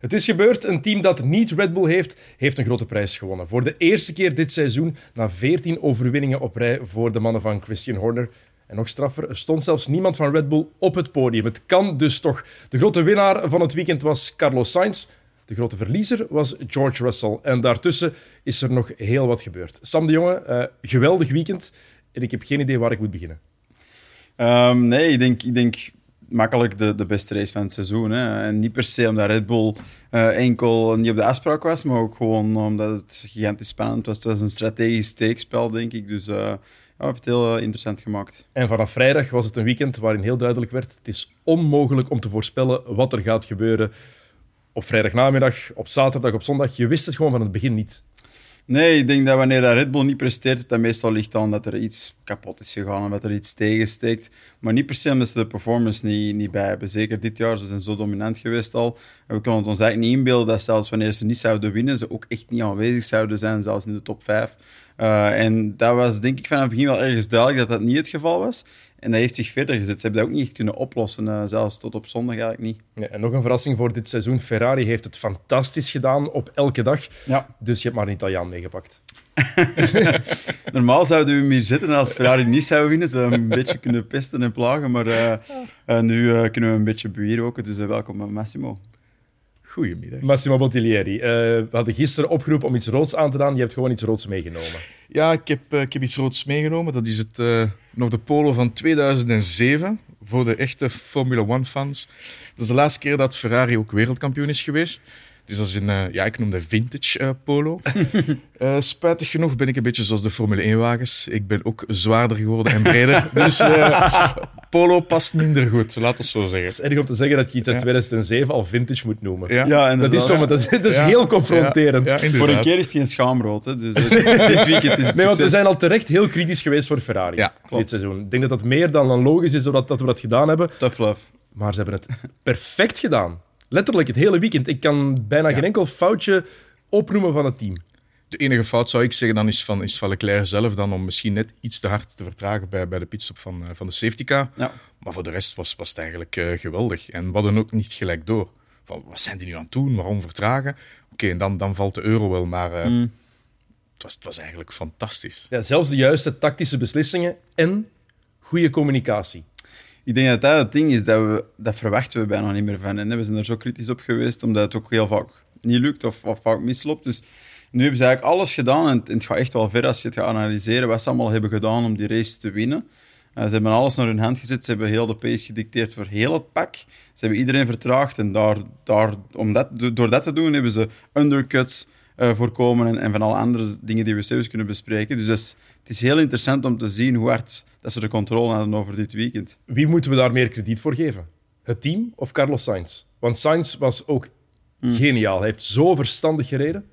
Het is gebeurd. Een team dat niet Red Bull heeft, heeft een grote prijs gewonnen. Voor de eerste keer dit seizoen, na 14 overwinningen op rij voor de mannen van Christian Horner. En nog straffer, er stond zelfs niemand van Red Bull op het podium. Het kan dus toch. De grote winnaar van het weekend was Carlos Sainz. De grote verliezer was George Russell. En daartussen is er nog heel wat gebeurd. Sam de Jonge, uh, geweldig weekend. En ik heb geen idee waar ik moet beginnen. Um, nee, ik denk, ik denk makkelijk de, de beste race van het seizoen. Hè. En niet per se omdat Red Bull uh, enkel niet op de afspraak was, maar ook gewoon omdat het gigantisch spannend was. Het was een strategisch steekspel, denk ik. Dus uh, ja, heeft het heel uh, interessant gemaakt. En vanaf vrijdag was het een weekend waarin heel duidelijk werd: het is onmogelijk om te voorspellen wat er gaat gebeuren op vrijdagnamiddag, op zaterdag, op zondag. Je wist het gewoon van het begin niet. Nee, ik denk dat wanneer dat Red Bull niet presteert, dat meestal ligt aan dat er iets kapot is gegaan en dat er iets tegensteekt. Maar niet per se omdat ze de performance niet, niet bij hebben. Zeker dit jaar, ze zijn zo dominant geweest al. En we kunnen het ons eigenlijk niet inbeelden dat zelfs wanneer ze niet zouden winnen, ze ook echt niet aanwezig zouden zijn, zelfs in de top 5. Uh, en dat was denk ik vanaf het begin wel ergens duidelijk dat dat niet het geval was. En dat heeft zich verder gezet. Ze hebben dat ook niet echt kunnen oplossen, uh, zelfs tot op zondag eigenlijk niet. Ja, en nog een verrassing voor dit seizoen. Ferrari heeft het fantastisch gedaan op elke dag. Ja. Dus je hebt maar een Italiaan meegepakt. Normaal zouden we hem hier zitten als Ferrari niet zou winnen. Ze een beetje kunnen pesten en plagen. Maar uh, uh, nu kunnen we een beetje bewieroken. Dus welkom Massimo. Goedemiddag. Massimo Bottiglieri. Uh, we hadden gisteren opgeroepen om iets roods aan te doen. Je hebt gewoon iets roods meegenomen. Ja, ik heb, uh, ik heb iets roods meegenomen. Dat is het, uh, nog de polo van 2007. Voor de echte Formula 1-fans. Dat is de laatste keer dat Ferrari ook wereldkampioen is geweest. Dus dat is een, uh, ja, ik noem dat vintage polo. spijtig genoeg ben ik een beetje zoals de Formule 1-wagens. Ik ben ook zwaarder geworden en breder. dus polo past minder goed, laten we zo zeggen. Het is erg om te zeggen dat je iets uit ja. 2007 al vintage moet noemen. Ja, ja dat is, zomaar, dat, dat is heel confronterend. voor een keer is hij een schaamrood. Hè, dus, dus dit weekend is het Nee, want we zijn al terecht heel kritisch geweest voor Ferrari dit seizoen. Ik denk dat dat meer dan, dan logisch is dat, dat we dat gedaan hebben. Tough love. Maar ze hebben het perfect gedaan. Letterlijk het hele weekend. Ik kan bijna ja. geen enkel foutje opnoemen van het team. De enige fout zou ik zeggen dan is van, is van Leclerc zelf dan om misschien net iets te hard te vertragen bij, bij de pitstop van, uh, van de safety car. Ja. Maar voor de rest was, was het eigenlijk uh, geweldig. En we hadden ook niet gelijk door. Van, wat zijn die nu aan het doen? Waarom vertragen? Oké, okay, en dan, dan valt de euro wel, maar uh, mm. het, was, het was eigenlijk fantastisch. Ja, zelfs de juiste tactische beslissingen en goede communicatie. Ik denk dat dat het ding is, dat, we, dat verwachten we bijna niet meer van. En we zijn er zo kritisch op geweest, omdat het ook heel vaak niet lukt of, of vaak misloopt. Dus nu hebben ze eigenlijk alles gedaan en, en het gaat echt wel ver als je het gaat analyseren wat ze allemaal hebben gedaan om die race te winnen. Uh, ze hebben alles naar hun hand gezet, ze hebben heel de pace gedicteerd voor heel het pak. Ze hebben iedereen vertraagd en daar, daar, om dat, door dat te doen hebben ze undercuts uh, voorkomen en, en, van alle andere dingen die we zelfs kunnen bespreken. Dus is, het is heel interessant om te zien hoe hard dat ze de controle hadden over dit weekend. Wie moeten we daar meer krediet voor geven? Het team of Carlos Sainz? Want Sainz was ook hmm. geniaal. Hij heeft zo verstandig gereden.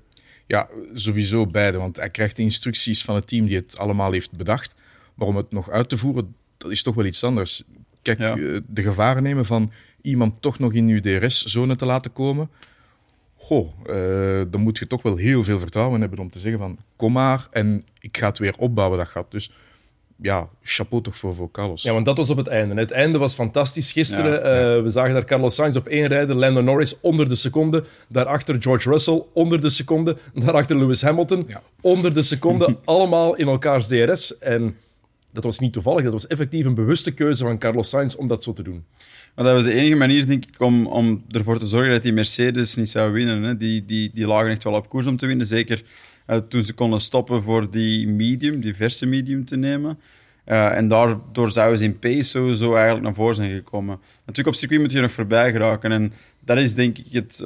Ja, sowieso beide. Want hij krijgt de instructies van het team die het allemaal heeft bedacht. Maar om het nog uit te voeren, dat is toch wel iets anders. Kijk, ja. Eh, de gevaren nemen van iemand toch nog in uw DRS-zone te laten komen goh, uh, dan moet je toch wel heel veel vertrouwen hebben om te zeggen van kom maar en ik ga het weer opbouwen, dat gaat. Dus ja, chapeau toch voor, voor Carlos. Ja, want dat was op het einde. Het einde was fantastisch. Gisteren, ja, ja. Uh, we zagen daar Carlos Sainz op één rijden, Lando Norris onder de seconde, daarachter George Russell onder de seconde, daarachter Lewis Hamilton ja. onder de seconde, allemaal in elkaars DRS. En dat was niet toevallig, dat was effectief een bewuste keuze van Carlos Sainz om dat zo te doen. Maar dat was de enige manier, denk ik, om, om ervoor te zorgen dat die Mercedes niet zou winnen. Hè. Die, die, die lagen echt wel op koers om te winnen. Zeker uh, toen ze konden stoppen voor die medium, die verse medium te nemen. Uh, en daardoor zouden ze in pace sowieso eigenlijk naar voren zijn gekomen. Natuurlijk, op circuit moet je nog voorbij geraken. En dat is denk ik het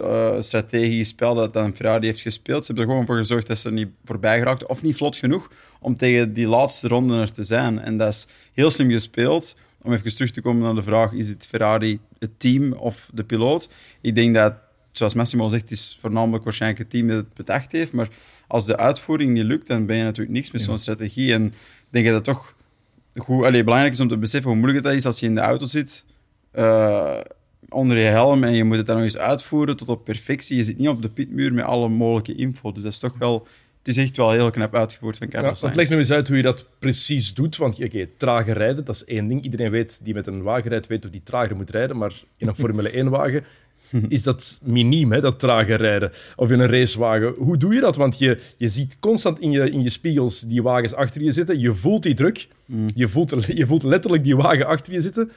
uh, spel dat dan Ferrari heeft gespeeld. Ze hebben er gewoon voor gezorgd dat ze er niet voorbij geraakten. Of niet vlot genoeg om tegen die laatste ronde er te zijn. En dat is heel slim gespeeld om even terug te komen naar de vraag: is het Ferrari het team of de piloot? Ik denk dat, zoals Massimo zegt, het is voornamelijk waarschijnlijk het team dat het bedacht heeft. Maar als de uitvoering niet lukt, dan ben je natuurlijk niks met zo'n strategie. En ik denk dat het toch goed, allez, belangrijk is om te beseffen hoe moeilijk het is als je in de auto zit. Uh, onder je helm en je moet het dan nog eens uitvoeren tot op perfectie. Je zit niet op de pitmuur met alle mogelijke info. Dus dat is toch wel het is echt wel heel knap uitgevoerd van Carlos ja, Leg nu eens uit hoe je dat precies doet. Want oké, okay, trager rijden, dat is één ding. Iedereen weet, die met een wagen rijdt, weet hoe die trager moet rijden. Maar in een Formule 1-wagen is dat miniem, hè, dat trage rijden. Of in een racewagen. Hoe doe je dat? Want je, je ziet constant in je, in je spiegels die wagens achter je zitten. Je voelt die druk. Je, voelt, je voelt letterlijk die wagen achter je zitten.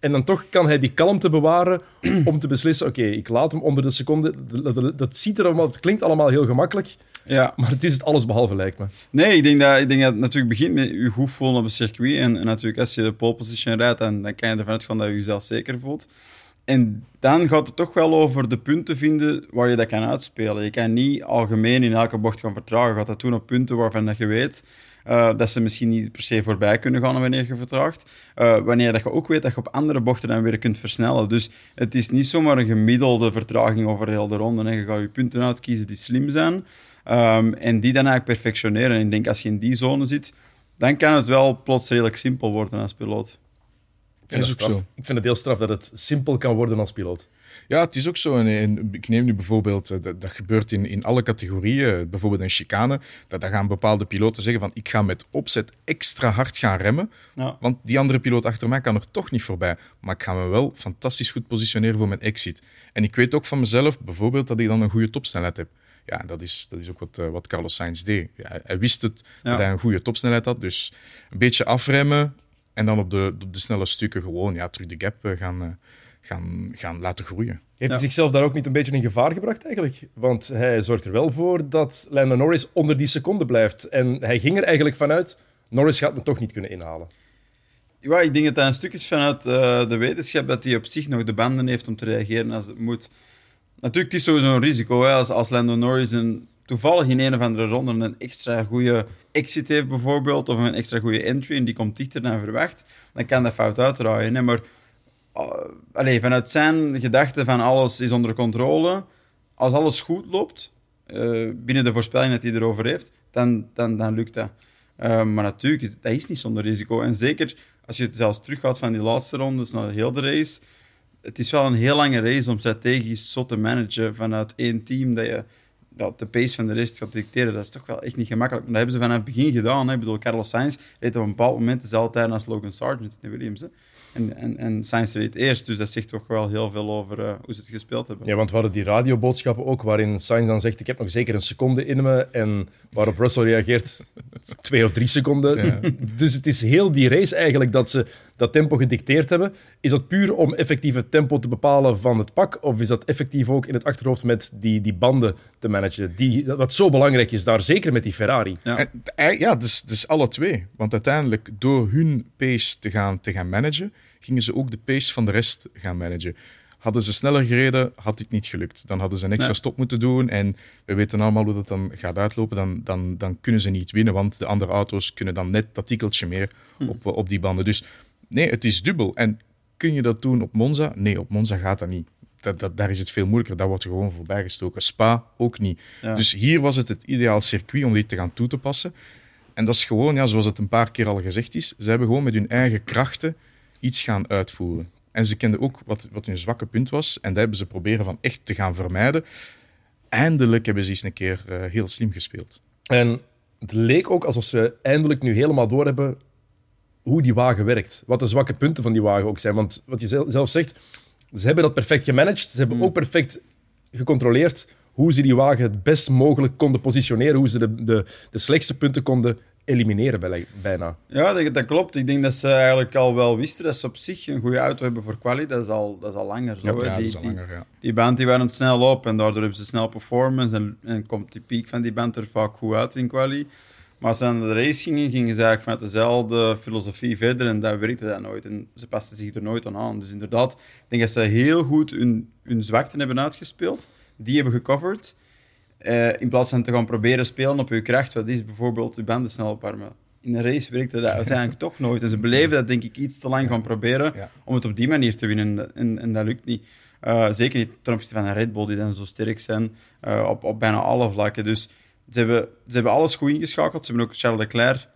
En dan toch kan hij die kalmte bewaren om te beslissen: oké, ik laat hem onder de seconde. Dat, dat, dat ziet er allemaal, het klinkt allemaal heel gemakkelijk. Ja. Maar het is het alles behalve, lijkt me. Nee, ik denk dat, ik denk dat het natuurlijk begint met je goed voelen op het circuit. En, en natuurlijk, als je de pole position rijdt, dan, dan kan je ervan uitgaan dat je jezelf zeker voelt. En dan gaat het toch wel over de punten vinden waar je dat kan uitspelen. Je kan niet algemeen in elke bocht gaan vertragen. Je gaat dat doen op punten waarvan dat je weet uh, dat ze misschien niet per se voorbij kunnen gaan wanneer je vertraagt. Uh, wanneer dat je ook weet dat je op andere bochten dan weer kunt versnellen. Dus het is niet zomaar een gemiddelde vertraging over heel de ronde. Hè. Je gaat je punten uitkiezen die slim zijn. Um, en die dan eigenlijk perfectioneren. En ik denk, als je in die zone zit, dan kan het wel plots redelijk simpel worden als piloot. Ik vind, is ook zo. ik vind het heel straf dat het simpel kan worden als piloot. Ja, het is ook zo. En, en ik neem nu bijvoorbeeld, eh, dat, dat gebeurt in, in alle categorieën, bijvoorbeeld een chicane, dat dan gaan bepaalde piloten zeggen van ik ga met opzet extra hard gaan remmen, Ja. want die andere piloot achter mij kan er toch niet voorbij. Maar ik ga me wel fantastisch goed positioneren voor mijn exit. En ik weet ook van mezelf bijvoorbeeld dat ik dan een goede topsnelheid heb. Ja, dat is, dat is ook wat, eh, wat Carlos Sainz deed. Ja, hij wist het, Ja. dat hij een goede topsnelheid had. Dus een beetje afremmen en dan op de, op de snelle stukken gewoon ja, terug de gap eh, gaan, eh, gaan, gaan laten groeien. Heeft hij Ja. zichzelf daar ook niet een beetje in gevaar gebracht eigenlijk? Want hij zorgt er wel voor dat Lando Norris onder die seconde blijft. En hij ging er eigenlijk vanuit, Norris gaat me toch niet kunnen inhalen. Ja, ik denk dat dat een stuk is vanuit eh, de wetenschap dat hij op zich nog de banden heeft om te reageren als het moet. Natuurlijk, het is sowieso een risico. Hè, als, als Lando Norris een, toevallig in een of andere ronde een extra goede exit heeft, bijvoorbeeld, of een extra goede entry en die komt dichter dan verwacht, dan kan dat fout uitdraaien. Maar uh, vanuit zijn gedachte van alles is onder controle, als alles goed loopt, eh, binnen de voorspelling dat hij erover heeft, dan, dan, dan lukt dat. Uh, maar natuurlijk, is, dat is niet zonder risico. En zeker als je zelfs teruggaat van die laatste rondes naar heel de race, het is wel een heel lange race om strategisch zo te managen vanuit één team dat je dat de pace van de race gaat dicteren. Dat is toch wel echt niet gemakkelijk. Maar dat hebben ze vanaf het begin gedaan. Hè. Ik bedoel, Carlos Sainz reed op een bepaald moment dezelfde tijd als Logan Sargent in de Williams. Hè. En, en, en Sainz reed eerst, dus dat zegt toch wel heel veel over uh, hoe ze het gespeeld hebben. Ja, want we hadden die radioboodschappen ook, waarin Sainz dan zegt, ik heb nog zeker een seconde in me. En waarop Russell reageert, twee of drie seconden. Ja. Dus het is heel die race eigenlijk dat ze dat tempo gedicteerd hebben. Is dat puur om effectief het tempo te bepalen van het pak? Of is dat effectief ook in het achterhoofd met die, die banden te managen? Die, wat zo belangrijk is daar, zeker met die Ferrari. Ja. En, eh, ja, dus, dus alle twee. Want uiteindelijk, door hun pace te gaan, te gaan managen, gingen ze ook de pace van de rest gaan managen. Hadden ze sneller gereden, had dit niet gelukt. Dan hadden ze een extra Nee. stop moeten doen. En we weten allemaal hoe dat dan gaat uitlopen. Dan, dan, dan kunnen ze niet winnen, want de andere auto's kunnen dan net dat tikkeltje meer op, op die banden. Dus nee, het is dubbel. En kun je dat doen op Monza? Nee, op Monza gaat dat niet. Dat, dat, daar is het veel moeilijker. Daar wordt er gewoon voorbij gestoken. Spa ook niet. Ja. Dus hier was het het ideaal circuit om dit te gaan toe te passen. En dat is gewoon, ja, zoals het een paar keer al gezegd is, ze hebben gewoon met hun eigen krachten iets gaan uitvoeren. En ze kenden ook wat, wat hun zwakke punt was. En dat hebben ze proberen van echt te gaan vermijden. Eindelijk hebben ze eens een keer eh, heel slim gespeeld. En het leek ook alsof ze eindelijk nu helemaal doorhebben hoe die wagen werkt. Wat de zwakke punten van die wagen ook zijn. Want wat je zel- zelf zegt, ze hebben dat perfect gemanaged. Ze hebben ook perfect gecontroleerd hoe ze die wagen het best mogelijk konden positioneren. Hoe ze de, de, de slechtste punten konden elimineren bij- bijna. Ja, dat, dat klopt. Ik denk dat ze eigenlijk al wel wisten dat ze op zich een goede auto hebben voor quali. Dat is al, dat is al langer zo. Ja, dat die, is al die- langer, ja. die band die warmt snel op en daardoor hebben ze snel performance en, en komt die piek van die band er vaak goed uit in quali. Maar als ze aan de race gingen, gingen ze eigenlijk vanuit dezelfde filosofie verder en dat werkte dat nooit. En ze pasten zich er nooit aan aan. Dus inderdaad, ik denk dat ze heel goed hun, hun zwakten hebben uitgespeeld. Die hebben gecoverd. Eh, in plaats van te gaan proberen spelen op je kracht, wat is bijvoorbeeld je banden snel opwarmen. In een race werkte dat uiteindelijk toch nooit. En ze beleven dat denk ik iets te lang gaan proberen Ja. om het op die manier te winnen. En, en dat lukt niet. Eh, zeker niet ten opzichte van een Red Bull, die dan zo sterk zijn eh, op, op bijna alle vlakken. Dus ze hebben, ze hebben alles goed ingeschakeld. Ze hebben ook Charles Leclerc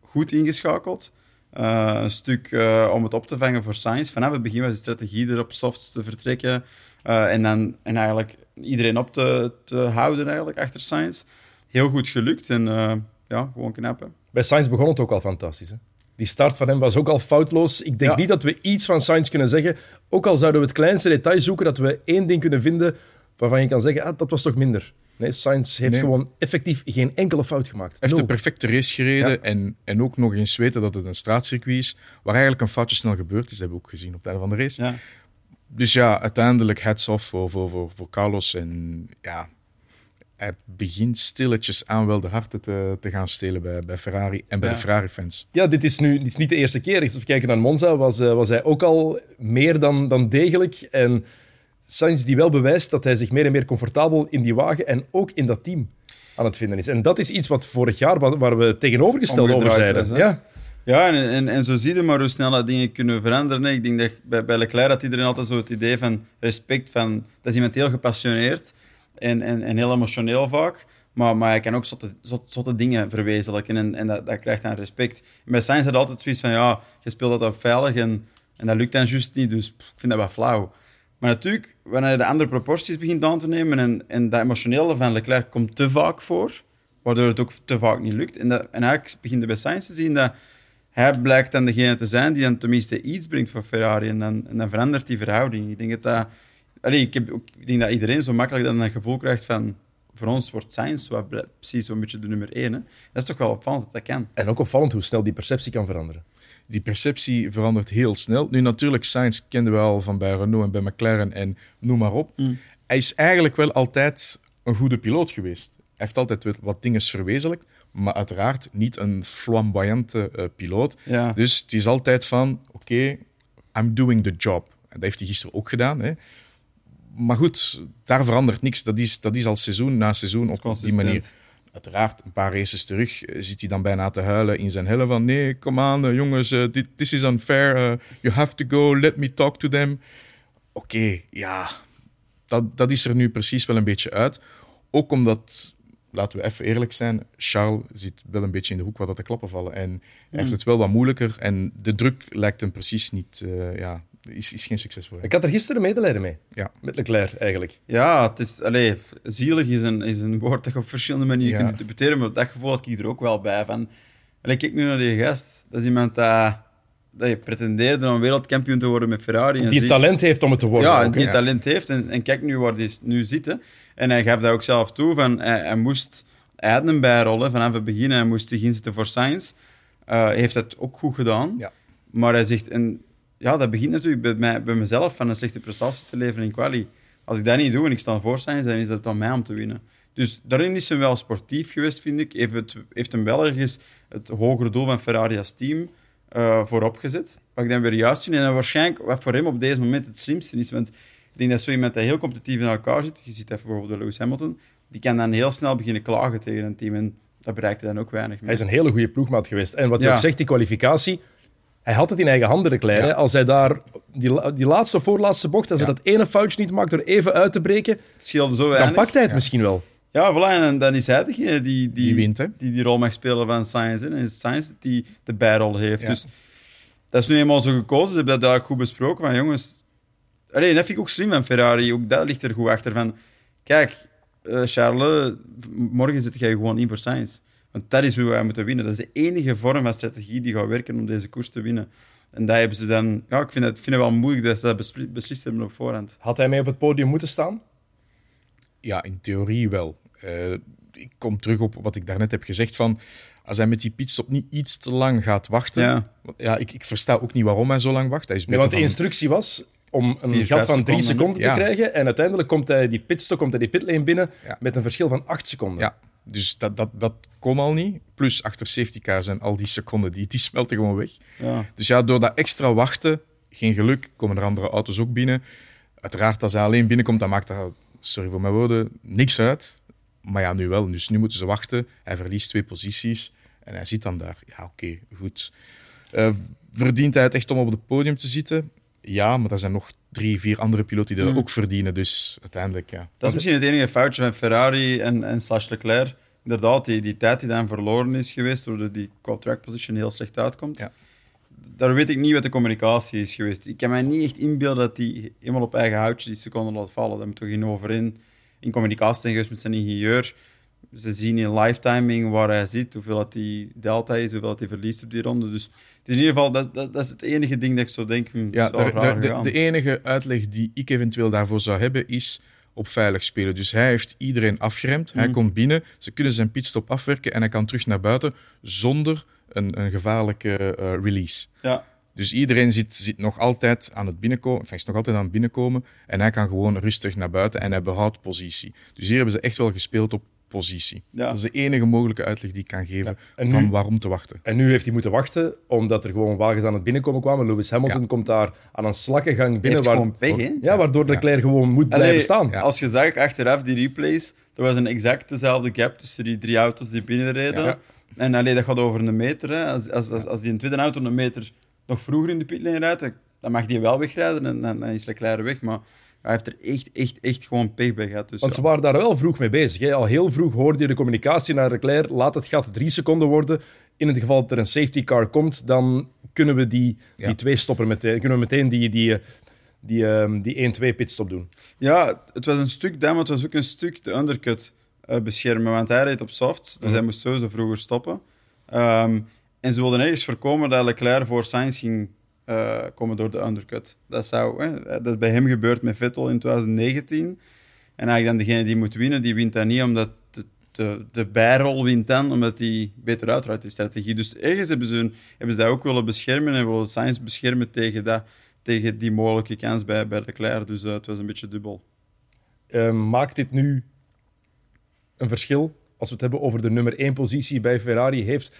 goed ingeschakeld. Eh, een stuk eh, om het op te vangen voor Sainz. Vanaf het begin was de strategie er op softs te vertrekken. eh, en, dan, en eigenlijk iedereen op te, te houden eigenlijk achter Sainz. Heel goed gelukt en ja, gewoon knap. hè. Bij Sainz begon het ook al fantastisch. Hè? Die start van hem was ook al foutloos. Ik denk Ja. niet dat we iets van Sainz kunnen zeggen. Ook al zouden we het kleinste detail zoeken, dat we één ding kunnen vinden waarvan je kan zeggen, ah, dat was toch minder. Nee, Sainz heeft Nee. gewoon effectief geen enkele fout gemaakt. Hij heeft de perfecte race gereden Ja. en, en ook nog eens weten dat het een straatcircuit is, waar eigenlijk een foutje snel gebeurd is. Dat hebben we ook gezien op het einde van de race. Ja. Dus ja, uiteindelijk heads off voor, voor, voor, voor Carlos. En ja, hij begint stilletjes aan wel de harten te, te gaan stelen bij, bij Ferrari en bij Ja. de Ferrari-fans. Ja, dit is nu dit is niet de eerste keer. Als we kijken naar Monza, was, eh, was hij ook al meer dan, dan degelijk. En Sainz die wel bewijst dat hij zich meer en meer comfortabel in die wagen en ook in dat team aan het vinden is. En dat is iets wat vorig jaar, waar, we tegenovergesteld over zeiden. was, ja. Ja, en, en, en zo zie je maar hoe snel dat dingen kunnen veranderen. Ik denk dat bij, bij Leclerc had iedereen altijd zo het idee van respect. Van, dat is iemand heel gepassioneerd en, en, en heel emotioneel vaak. Maar, maar hij kan ook zotte, zot- zotte dingen verwezenlijken en, en dat, dat krijgt dan respect. En bij Sainz had altijd zoiets van, ja, je speelt dat op veilig en, en dat lukt dan juist niet, dus pff, ik vind dat wel flauw. Maar natuurlijk, wanneer je de andere proporties begint aan te nemen en, en dat emotionele van Leclerc komt te vaak voor, waardoor het ook te vaak niet lukt. En, dat, en eigenlijk begint bij Sainz te zien dat hij blijkt dan degene te zijn die dan tenminste iets brengt voor Ferrari. En dan, dan verandert die verhouding. Ik denk dat dat... Ik, heb, ik denk dat iedereen zo makkelijk dan dat gevoel krijgt van... Voor ons wordt ble- precies zo'n beetje de nummer één. Hè. Dat is toch wel opvallend dat dat kan. En ook opvallend hoe snel die perceptie kan veranderen. Die perceptie verandert heel snel. Nu natuurlijk, Sainz kenden we al van bij Renault en bij McLaren en noem maar op. Mm. Hij is eigenlijk wel altijd een goede piloot geweest. Hij heeft altijd wat dingen verwezenlijkt, maar uiteraard niet een flamboyante eh, piloot. Ja. Dus het is altijd van, oké, I'm doing the job. En dat heeft hij gisteren ook gedaan. Hè. Maar goed, daar verandert niks. Dat is, dat is al seizoen na seizoen op die manier. Uiteraard, een paar races terug eh, zit hij dan bijna te huilen in zijn helle van nee, kom aan eh, jongens, eh, dit this is unfair. you have to go, let me talk to them. Oké, ja, dat, dat is er nu precies wel een beetje uit. Ook omdat, laten we even eerlijk zijn, Charles zit wel een beetje in de hoek waar dat de klappen vallen. En hij heeft het wel wat moeilijker en de druk lijkt hem precies niet, ja, is, is geen succes voor hem. Ik had er gisteren medelijden mee. Ja. Met Leclerc, eigenlijk. Ja, het is... Allee, zielig is een, is een woord dat je op verschillende manieren Ja. kunt interpreteren, maar dat gevoel had ik er ook wel bij. Van, allee, kijk nu naar die gast. Dat is iemand dat, dat je pretendeerde om wereldkampioen te worden met Ferrari. en Die zie- talent heeft om het te worden. Ja, ook, die talent heeft. En, en kijk nu waar hij nu zit. hè. En hij gaf dat ook zelf toe. Van, hij, hij, moest, hij had een bijrol hè, vanaf het begin. Hij moest zich inzetten voor Science. Hij heeft dat ook goed gedaan. Ja. Maar hij zegt... En, ja, dat begint natuurlijk bij, mij, bij mezelf van een slechte prestatie te leveren in quali. Als ik dat niet doe en ik sta voor Science, dan is dat aan mij om te winnen. Dus daarin is hij wel sportief geweest, vind ik. Heeft, het, heeft hem wel ergens het hogere doel van Ferrari als team eh, voorop gezet. Wat ik dan weer juist vind. En dat waarschijnlijk wat voor hem op deze moment het slimste is. Want ik denk dat zo iemand dat heel competitief in elkaar zit, je ziet even bijvoorbeeld Lewis Hamilton, die kan dan heel snel beginnen klagen tegen een team. En dat bereikt hij dan ook weinig Hij mee. is een hele goede ploegmaat geweest. En wat je Ja. ook zegt, die kwalificatie... Hij had het in eigen handen, Leclerc. Ja. hè. Als hij daar die, die laatste voorlaatste bocht, als Ja. hij dat ene foutje niet maakt door even uit te breken, zo dan weinig. pakt hij het Ja. misschien wel. Ja, voilà. En dan is hij degene die, die, Die wint, hè? die die rol mag spelen van Science. En is Science die de bijrol heeft. Ja. Dus dat is nu eenmaal zo gekozen. Ze hebben dat duidelijk goed besproken. Van jongens... Allee, dat vind ik ook slim van Ferrari. Ook dat ligt er goed achter. Van, kijk, eh, Charles, morgen zit jij gewoon in voor Science. Want dat is hoe wij moeten winnen. Dat is de enige vorm van strategie die gaat werken om deze koers te winnen. En dat hebben ze dan... Ja, ik vind het, vind het wel moeilijk dat ze dat besli- beslist hebben op voorhand. Had hij mee op het podium moeten staan? Ja, in theorie wel. Eh, ik kom terug op wat ik daarnet heb gezegd van als hij met die pitstop niet iets te lang gaat wachten. Ja. Ik, ik versta ook niet waarom hij zo lang wacht. Hij is Nee, want de van- instructie was om een Vier, gat van drie seconden, te Ja. krijgen. En uiteindelijk komt hij die pitstop, komt hij die pitlane binnen Ja. met een verschil van acht seconden. Ja, dus dat, dat, dat kon al niet. Plus achter safety car zijn al die seconden, die, die smelten gewoon weg. Ja. Dus ja, door dat extra wachten, geen geluk, komen er andere auto's ook binnen. Uiteraard, als hij alleen binnenkomt, dan maakt dat, sorry voor mijn woorden, niks uit. Maar ja, nu wel. Dus nu moeten ze wachten. Hij verliest twee posities en hij zit dan daar. Ja, oké, goed. Eh, verdient hij het echt om op het podium te zitten? Ja, maar er zijn nog drie, vier andere piloten die dat ook verdienen. Dus uiteindelijk, ja. Dat is misschien het enige foutje van Ferrari en, en slash Leclerc. Inderdaad, die, die tijd die dan verloren is geweest, doordat die co-track position heel slecht uitkomt. Ja. Daar weet ik niet wat de communicatie is geweest. Ik kan mij niet echt inbeelden dat hij helemaal op eigen houtje die seconde laat vallen. Dat moet toch in overeen in communicatie zijn geweest met zijn ingenieur. ze zien in lifetiming waar hij zit, hoeveel dat die delta is, hoeveel dat hij verliest op die ronde. Dus in ieder geval, dat, dat, dat is het enige ding dat ik zo denk, hm, Ja, zou de, de, enige uitleg die ik eventueel daarvoor zou hebben is op veilig spelen. Dus hij heeft iedereen afgeremd. Hij Mhm. komt binnen, ze kunnen zijn pitstop afwerken en hij kan terug naar buiten zonder een, een gevaarlijke eh, release. Ja, Dus iedereen zit, zit nog altijd aan het binnenkomen, enfin, is nog altijd aan het binnenkomen en hij kan gewoon rustig naar buiten en hij behoudt positie. Dus hier hebben ze echt wel gespeeld op positie. Ja. Dat is de enige mogelijke uitleg die ik kan geven En van nu- waarom te wachten. En nu heeft hij moeten wachten, omdat er gewoon wagens aan het binnenkomen kwamen. Lewis Hamilton Ja. komt daar aan een slakkengang binnen, heeft waar, gewoon pech, ja, waardoor Leclerc gewoon moet blijven staan. Ja. Als je zag achteraf die replays, er was een exact dezelfde gap tussen die drie auto's die binnenreden. Ja. En alleen dat gaat over een meter. Hè. Als, als, als, als die een tweede auto een meter nog vroeger in de pitlane rijdt, dan- dan mag die wel wegrijden en dan, dan is Leclerc weg. Maar hij heeft er echt, echt, echt gewoon pech bij gehad. Dus, Want ja. ze waren daar wel vroeg mee bezig. Hè. Al heel vroeg hoorde je de communicatie naar Leclerc. Laat het gat drie seconden worden. In het geval dat er een safety car komt, dan kunnen we die, die twee stoppen meteen. Kunnen we meteen die, die, eh, die, ehm, die 1-2 pitstop doen. Ja, het was een stuk dat, maar het was ook een stuk de undercut eh, beschermen. Want hij reed op softs, dus Mhm. hij moest sowieso vroeger stoppen. Ehm, en ze wilden ergens voorkomen dat Leclerc voor Sainz ging eh, komen door de undercut. Dat, zou, hè, dat is bij hem gebeurd met Vettel in 2019. En eigenlijk dan degene die moet winnen, die wint dan niet omdat de, de, bijrol wint dan, omdat hij beter uiteraard die strategie. Dus ergens hebben ze, hun- hebben ze dat ook willen beschermen en willen Sainz beschermen tegen, dat, tegen die mogelijke kans bij, bij Leclerc. Dus eh, het was een beetje dubbel. Ehm, maakt dit nu een verschil? Als we het hebben over de nummer 1 positie bij Ferrari, heeft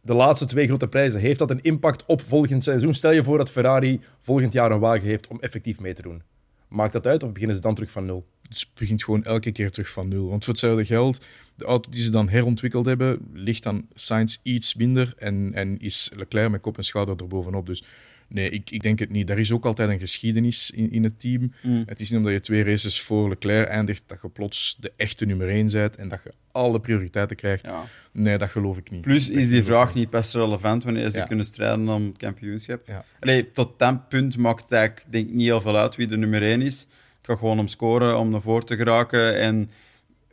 de laatste twee grote prijzen, heeft dat een impact op volgend seizoen? Stel je voor dat Ferrari volgend jaar een wagen heeft om effectief mee te doen. Maakt dat uit of beginnen ze dan terug van nul? Het begint gewoon elke keer terug van nul. Want voor hetzelfde geld, de auto die ze dan herontwikkeld hebben, ligt dan Sainz iets minder en, en is Leclerc met kop en schouder erbovenop. Dus nee, ik, ik denk het niet. Er is ook altijd een geschiedenis in, in het team. Mm. Het is niet omdat je twee races voor Leclerc eindigt dat je plots de echte nummer één bent en dat je alle prioriteiten krijgt. Ja. Nee, dat geloof ik niet. Plus is die vraag niet. best relevant wanneer ze Ja. kunnen strijden om het kampioenschap. Ja. Allee, tot dat punt maakt het eigenlijk denk ik, niet heel veel uit wie de nummer 1 is. Het gaat gewoon om scoren, om naar voren te geraken. En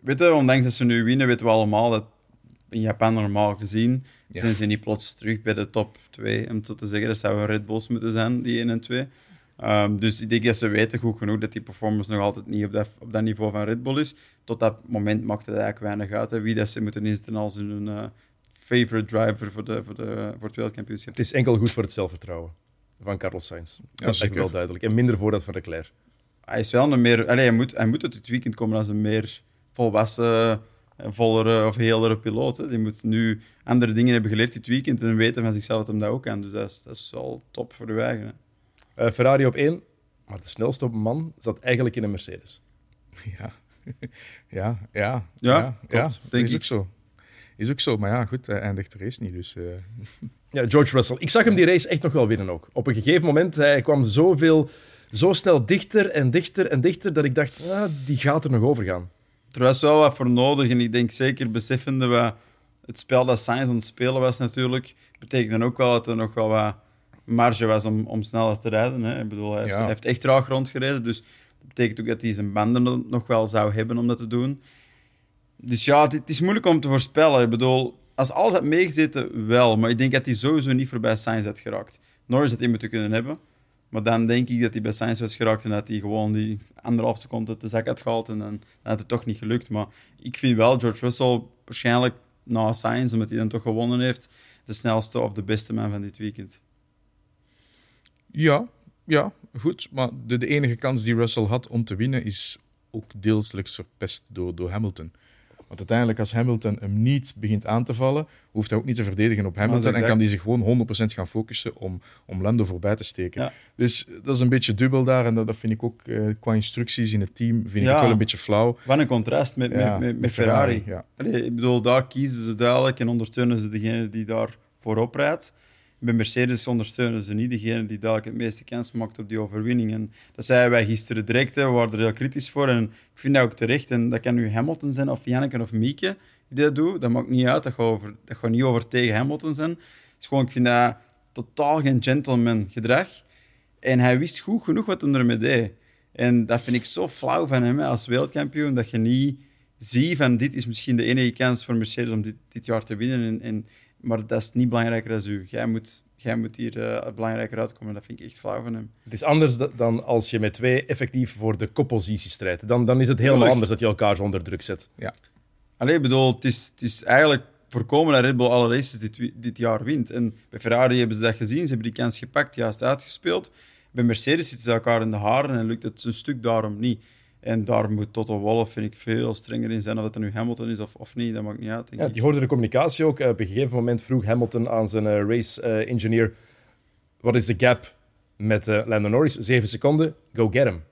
weet je, ondanks dat ze nu winnen, weten we allemaal dat in Japan normaal gezien Ja. zijn ze niet plots terug bij de top 2. Om zo te zeggen, dat zouden Red Bulls moeten zijn, die 1 en 2. Ehm, dus ik denk dat ze weten goed genoeg dat die performance nog altijd niet op dat, op dat niveau van Red Bull is. Tot dat moment maakt het eigenlijk weinig uit hè, wie dat ze moeten inzetten als hun eh, favorite driver voor, de, voor, de, voor het wereldkampioenschap. Het is enkel goed voor het zelfvertrouwen van Carlos Sainz. Dat is wel duidelijk. En minder voor dat van Leclerc. Hij is wel een meer... Allee, hij, moet, hij moet uit dit weekend komen als een meer volwassen, vollere of helere piloot. Hè. Die moet nu andere dingen hebben geleerd dit weekend en weten van zichzelf dat hem dat ook kan. Dus dat is, dat is wel top voor de eigen. hè. Eh, Ferrari op één, maar de snelste man zat eigenlijk in een Mercedes. Ja, ja, ja. Ja, klopt, ja, denk is ik. ook zo. Is ook zo, maar ja, goed, hij eindigt de race niet. Dus, eh, Ja, George Russell. Ik zag hem die race echt nog wel winnen ook. Op een gegeven moment, hij kwam zoveel, zo snel dichter en dichter en dichter, dat ik dacht, ah, die gaat er nog over gaan. Er was wel wat voor nodig en ik denk zeker beseffende wat het spel dat Sainz aan het spelen was natuurlijk, betekent dan ook wel dat er nog wel wat marge was om, om sneller te rijden. Hè. Ik bedoel, hij heeft, Ja. hij heeft echt traag rondgereden, dus dat betekent ook dat hij zijn banden nog wel zou hebben om dat te doen. Dus ja, het, het is moeilijk om te voorspellen. Ik bedoel, als alles had meegezeten, wel. Maar ik denk dat hij sowieso niet voorbij Sainz had geraakt. Norris had hij moeten kunnen hebben. Maar dan denk ik dat hij bij Sainz was geraakt en dat hij gewoon die anderhalf seconde uit de zak had gehaald. En dan, had het toch niet gelukt. Maar ik vind wel George Russell waarschijnlijk na Sainz, omdat hij dan toch gewonnen heeft, de snelste of de beste man van dit weekend. ja, ja, goed. Maar de, de enige kans die Russell had om te winnen is ook deelselijks verpest door, door Hamilton. Want uiteindelijk, als Hamilton hem niet begint aan te vallen, hoeft hij ook niet te verdedigen op Hamilton en exact. kan hij zich gewoon 100% gaan focussen om, om Lando voorbij te steken. Ja. Dus dat is een beetje dubbel daar en dat, dat vind ik ook eh, qua instructies in het team vind ik het wel een beetje flauw. Wat een contrast met, Ja, met, met, met Ferrari. Allee, ik bedoel, daar kiezen ze duidelijk en ondersteunen ze degene die daar voorop rijdt. Bij Mercedes ondersteunen ze niet degene die duidelijk het meeste kans maakt op die overwinning. En dat zeiden wij gisteren direct, hè. we waren er heel kritisch voor. En ik vind dat ook terecht. En dat kan nu Hamilton zijn, of Janneke of Mieke die dat doet. Dat maakt niet uit. Dat gaat, over, dat niet over tegen Hamilton zijn. Is gewoon, ik vind dat totaal geen gentleman gedrag. En hij wist goed genoeg wat hij ermee deed. En dat vind ik zo flauw van hem als wereldkampioen, dat je niet zie van dit is misschien de enige kans voor Mercedes om dit, dit jaar te winnen. En, en, maar dat is niet belangrijker dan u. Jij moet, jij moet hier uh, belangrijker uitkomen. Dat vind ik echt flauw van hem. Het is anders dan als je met twee effectief voor de koppositie strijdt. Dan, dan is het helemaal anders dat je elkaar zo onder druk zet. Ja. Allee, ik bedoel, het is, het is eigenlijk voorkomen dat Red Bull alle races dit, dit jaar wint. En bij Ferrari hebben ze dat gezien, ze hebben die kans gepakt, juist uitgespeeld. Bij Mercedes zitten ze elkaar in de haren en lukt het een stuk daarom niet. En daar moet Toto Wolff, vind ik, veel strenger in zijn. Of dat er nu Hamilton is of, of niet, dat maakt niet uit. Denk Ja, ik. die hoorde de communicatie ook. Eh, op een gegeven moment vroeg Hamilton aan zijn eh, race eh, engineer: wat is de gap met Lando Norris? Zeven seconden, go get him.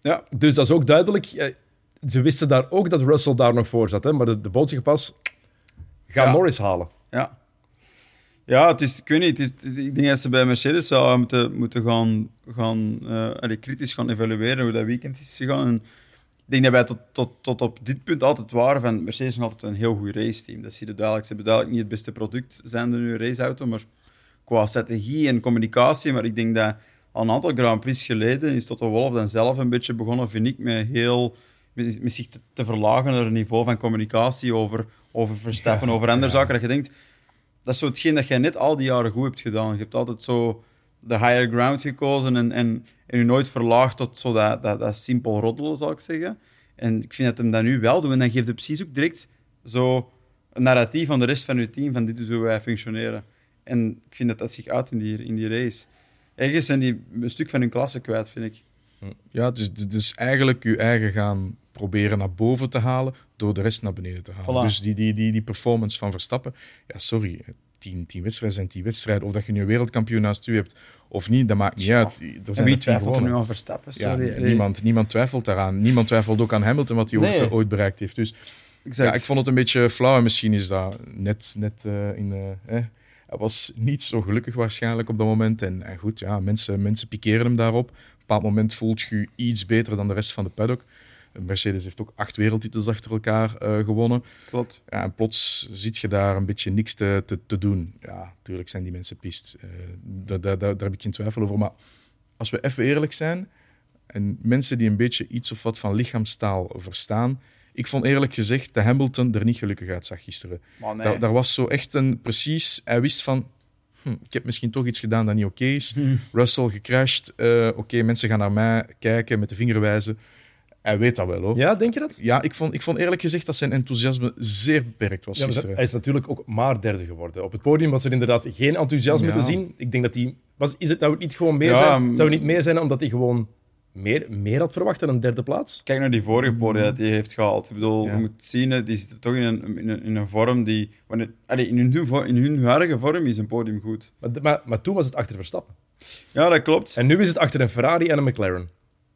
Ja, Dus dat is ook duidelijk. ze wisten daar ook dat Russell daar nog voor zat. Hè? Maar de, de boodschap was: ga Ja. Norris halen. ja. Ja, het is, ik weet niet, het is, ik denk dat ze bij Mercedes zouden moeten, moeten gaan, gaan eh, allee, kritisch gaan evalueren hoe dat weekend is gegaan. En ik denk dat wij tot, tot, tot op dit punt altijd waren van Mercedes is nog altijd een heel goed raceteam. Dat zie je duidelijk. Ze hebben duidelijk niet het beste product, zijn er nu een raceauto, maar qua strategie en communicatie. Maar ik denk dat al een aantal Grand Prix geleden is Toto Wolff dan zelf een beetje begonnen, vind ik, met heel met, zich te, te verlagen naar een niveau van communicatie over, over Verstappen, over andere zaken. Dat je denkt, dat is zo hetgeen dat jij net al die jaren goed hebt gedaan. Je hebt altijd zo de higher ground gekozen en, en, en je nooit verlaagd tot zo dat, dat, dat simpel roddelen, zal ik zeggen. En ik vind dat hem dat nu wel doet. En dan geeft hij precies ook direct zo een narratief aan de rest van je team van dit is hoe wij functioneren. En ik vind dat dat zich uit in die, in die race. Ergens zijn die een stuk van hun klasse kwijt, vind ik. Ja, dus, dus eigenlijk je eigen gaan proberen naar boven te halen door de rest naar beneden te halen. Voilà. Dus die, die, die, die performance van Verstappen, ja, sorry, tien, tien wedstrijden zijn tien wedstrijden. Of dat je nu een wereldkampioen naast u hebt of niet, dat maakt niet uit. Er En zijn wie er tien twijfelt er nu aan Verstappen? Ja, Sorry. Allee. niemand, niemand twijfelt daaraan. Niemand twijfelt ook aan Hamilton wat hij ooit, Nee. ooit bereikt heeft. Dus Exact. ja, ik vond het een beetje flauw. En misschien is dat net, net eh, in de... eh, hij was niet zo gelukkig waarschijnlijk op dat moment. En, en goed, ja, mensen, mensen pikeren hem daarop. Op een bepaald moment voelt je je iets beter dan de rest van de paddock. Mercedes heeft ook acht wereldtitels achter elkaar eh, gewonnen. Klopt. Ja, en plots zit je daar een beetje niks te, te, te doen. Ja, natuurlijk zijn die mensen pist. Eh, daar, daar, heb ik geen twijfel over. Maar als we even eerlijk zijn, en mensen die een beetje iets of wat van lichaamstaal verstaan. Ik vond eerlijk gezegd dat Hamilton er niet gelukkig uitzag gisteren. Maar nee. Daar, daar was zo echt een precies. Hij wist van. hm, ik heb misschien toch iets gedaan dat niet oké is. Russell gecrashed. eh, oké, mensen gaan naar mij kijken met de vinger wijzen. Hij weet dat wel hoor. Ja, denk je dat? Ja, ik vond, ik vond eerlijk gezegd dat zijn enthousiasme zeer beperkt was Ja, gisteren. hij is natuurlijk ook maar derde geworden. Op het podium was er inderdaad geen enthousiasme Ja. te zien. Ik denk dat hij... Was, is het nou niet gewoon meer Ja, zijn? m- Zou het niet meer zijn omdat hij gewoon meer, meer had verwacht dan een derde plaats? Kijk naar die vorige podium die hij heeft gehaald. Ik bedoel, Ja. je moet zien, die zitten toch in een, in een, in een vorm die... Wanneer, allee, in, hun, in hun huidige vorm is een podium goed. Maar, maar, maar toen was het achter Verstappen. Ja, dat klopt. En nu is het achter een Ferrari en een McLaren.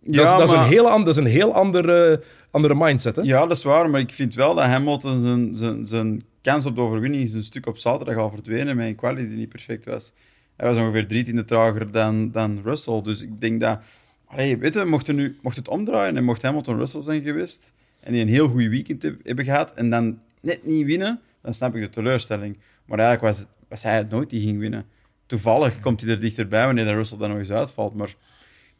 Dat, ja, is, dat, is, een heel, an- dat is een heel andere, andere mindset. Hè? Ja, dat is waar, maar ik vind wel dat Hamilton zijn, zijn, zijn kans op de overwinning is een stuk op zaterdag al verdwenen met een die niet perfect was. Hij was ongeveer drie tiende trager dan, dan Russell, dus ik denk dat... Allee, weet je, mocht, nu, mocht het omdraaien en mocht Hamilton Russell zijn geweest en die een heel goed weekend heb- hebben gehad en dan net niet winnen, dan snap ik de teleurstelling. Maar eigenlijk was, was hij het nooit die ging winnen. Toevallig komt hij er dichterbij wanneer Russell dan nog eens uitvalt, maar...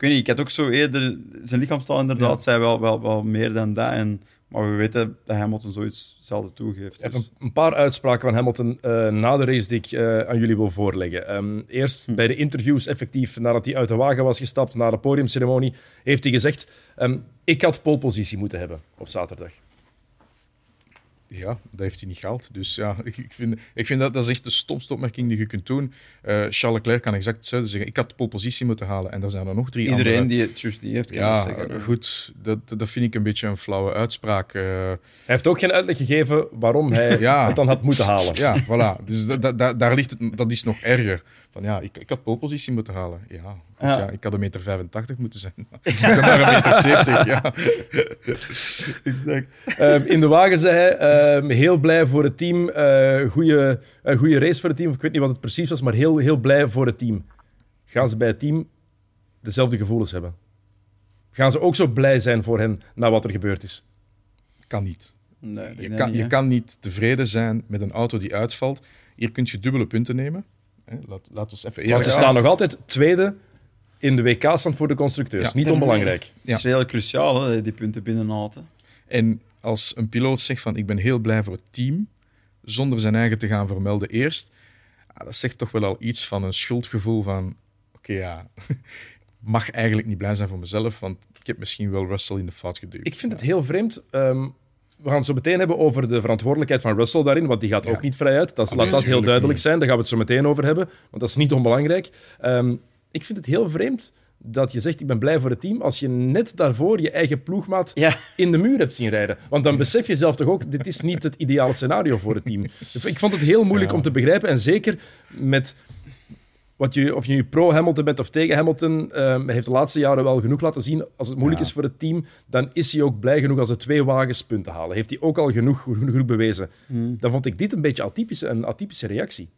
Ik weet niet, ik had ook zo eerder... Zijn lichaamstaal inderdaad zei wel, wel, wel meer dan dat. En, maar we weten dat Hamilton zoiets zelden toegeeft. Even Dus. een paar uitspraken van Hamilton eh, na de race die ik eh, aan jullie wil voorleggen. Ehm, eerst bij de interviews, effectief, nadat hij uit de wagen was gestapt, na de podiumceremonie, heeft hij gezegd: ehm, Ik had polepositie moeten hebben op zaterdag. Ja, dat heeft hij niet gehaald. Dus ja, ik vind, ik vind dat, dat is echt de stomste opmerking die je kunt doen. Eh, Charles Leclerc kan exact hetzelfde zeggen. Ik had de polepositie moeten halen. En er zijn er nog drie Iedereen andere. die het juist niet heeft, kan Ja, dat zeggen. eh, goed. Dat, dat vind ik een beetje een flauwe uitspraak. eh. Hij heeft ook geen uitleg gegeven waarom hij Ja. het dan had moeten halen. ja, voilà. Dus da, da- da- daar ligt het, dat is nog erger. Van ja, ik, ik had polepositie moeten halen. Ja, goed, Ja. ja. ik had een meter 85 moeten zijn. ik ben maar een meter 70, ja. Exact. Ehm, in de wagen zei hij: ehm, Heel blij voor het team. eh goede, een goede race voor het team. Ik weet niet wat het precies was, maar heel, heel blij voor het team. Gaan ze bij het team dezelfde gevoelens hebben? Gaan ze ook zo blij zijn voor hen na wat er gebeurd is? Kan niet. Nee, Je kan, niet, je kan niet tevreden zijn met een auto die uitvalt. Hier kun je dubbele punten nemen. Hè, Laat, ons even Want ze staan nog altijd tweede in de WK-stand voor de constructeurs. Ja. Niet onbelangrijk. Het is redelijk cruciaal, hè, die punten binnenhalen. En als een piloot zegt van ik ben heel blij voor het team, zonder zijn eigen te gaan vermelden eerst, ja, dat zegt toch wel al iets van een schuldgevoel van oké ja, ik mag eigenlijk niet blij zijn voor mezelf, want ik heb misschien wel Russell in de fout geduwd. Ik vind het heel vreemd. Ehm, we gaan het zo meteen hebben over de verantwoordelijkheid van Russell daarin, want die gaat Ja. ook niet vrij uit. Dat, Ah, laat dat heel duidelijk niet. zijn. Daar gaan we het zo meteen over hebben, want dat is niet onbelangrijk. Ehm, ik vind het heel vreemd dat je zegt, ik ben blij voor het team, als je net daarvoor je eigen ploegmaat Ja. in de muur hebt zien rijden. Want dan besef je zelf toch ook, dit is niet het ideale scenario voor het team. Ik vond het heel moeilijk Ja. om te begrijpen, en zeker met... Wat je, of je nu pro-Hamilton bent of tegen Hamilton, ehm, hij heeft de laatste jaren wel genoeg laten zien. Als het moeilijk Ja. is voor het team, dan is hij ook blij genoeg als de twee wagens punten halen. Heeft hij ook al genoeg, genoeg, bewezen. Dan vond ik dit een beetje atypische, een atypische reactie.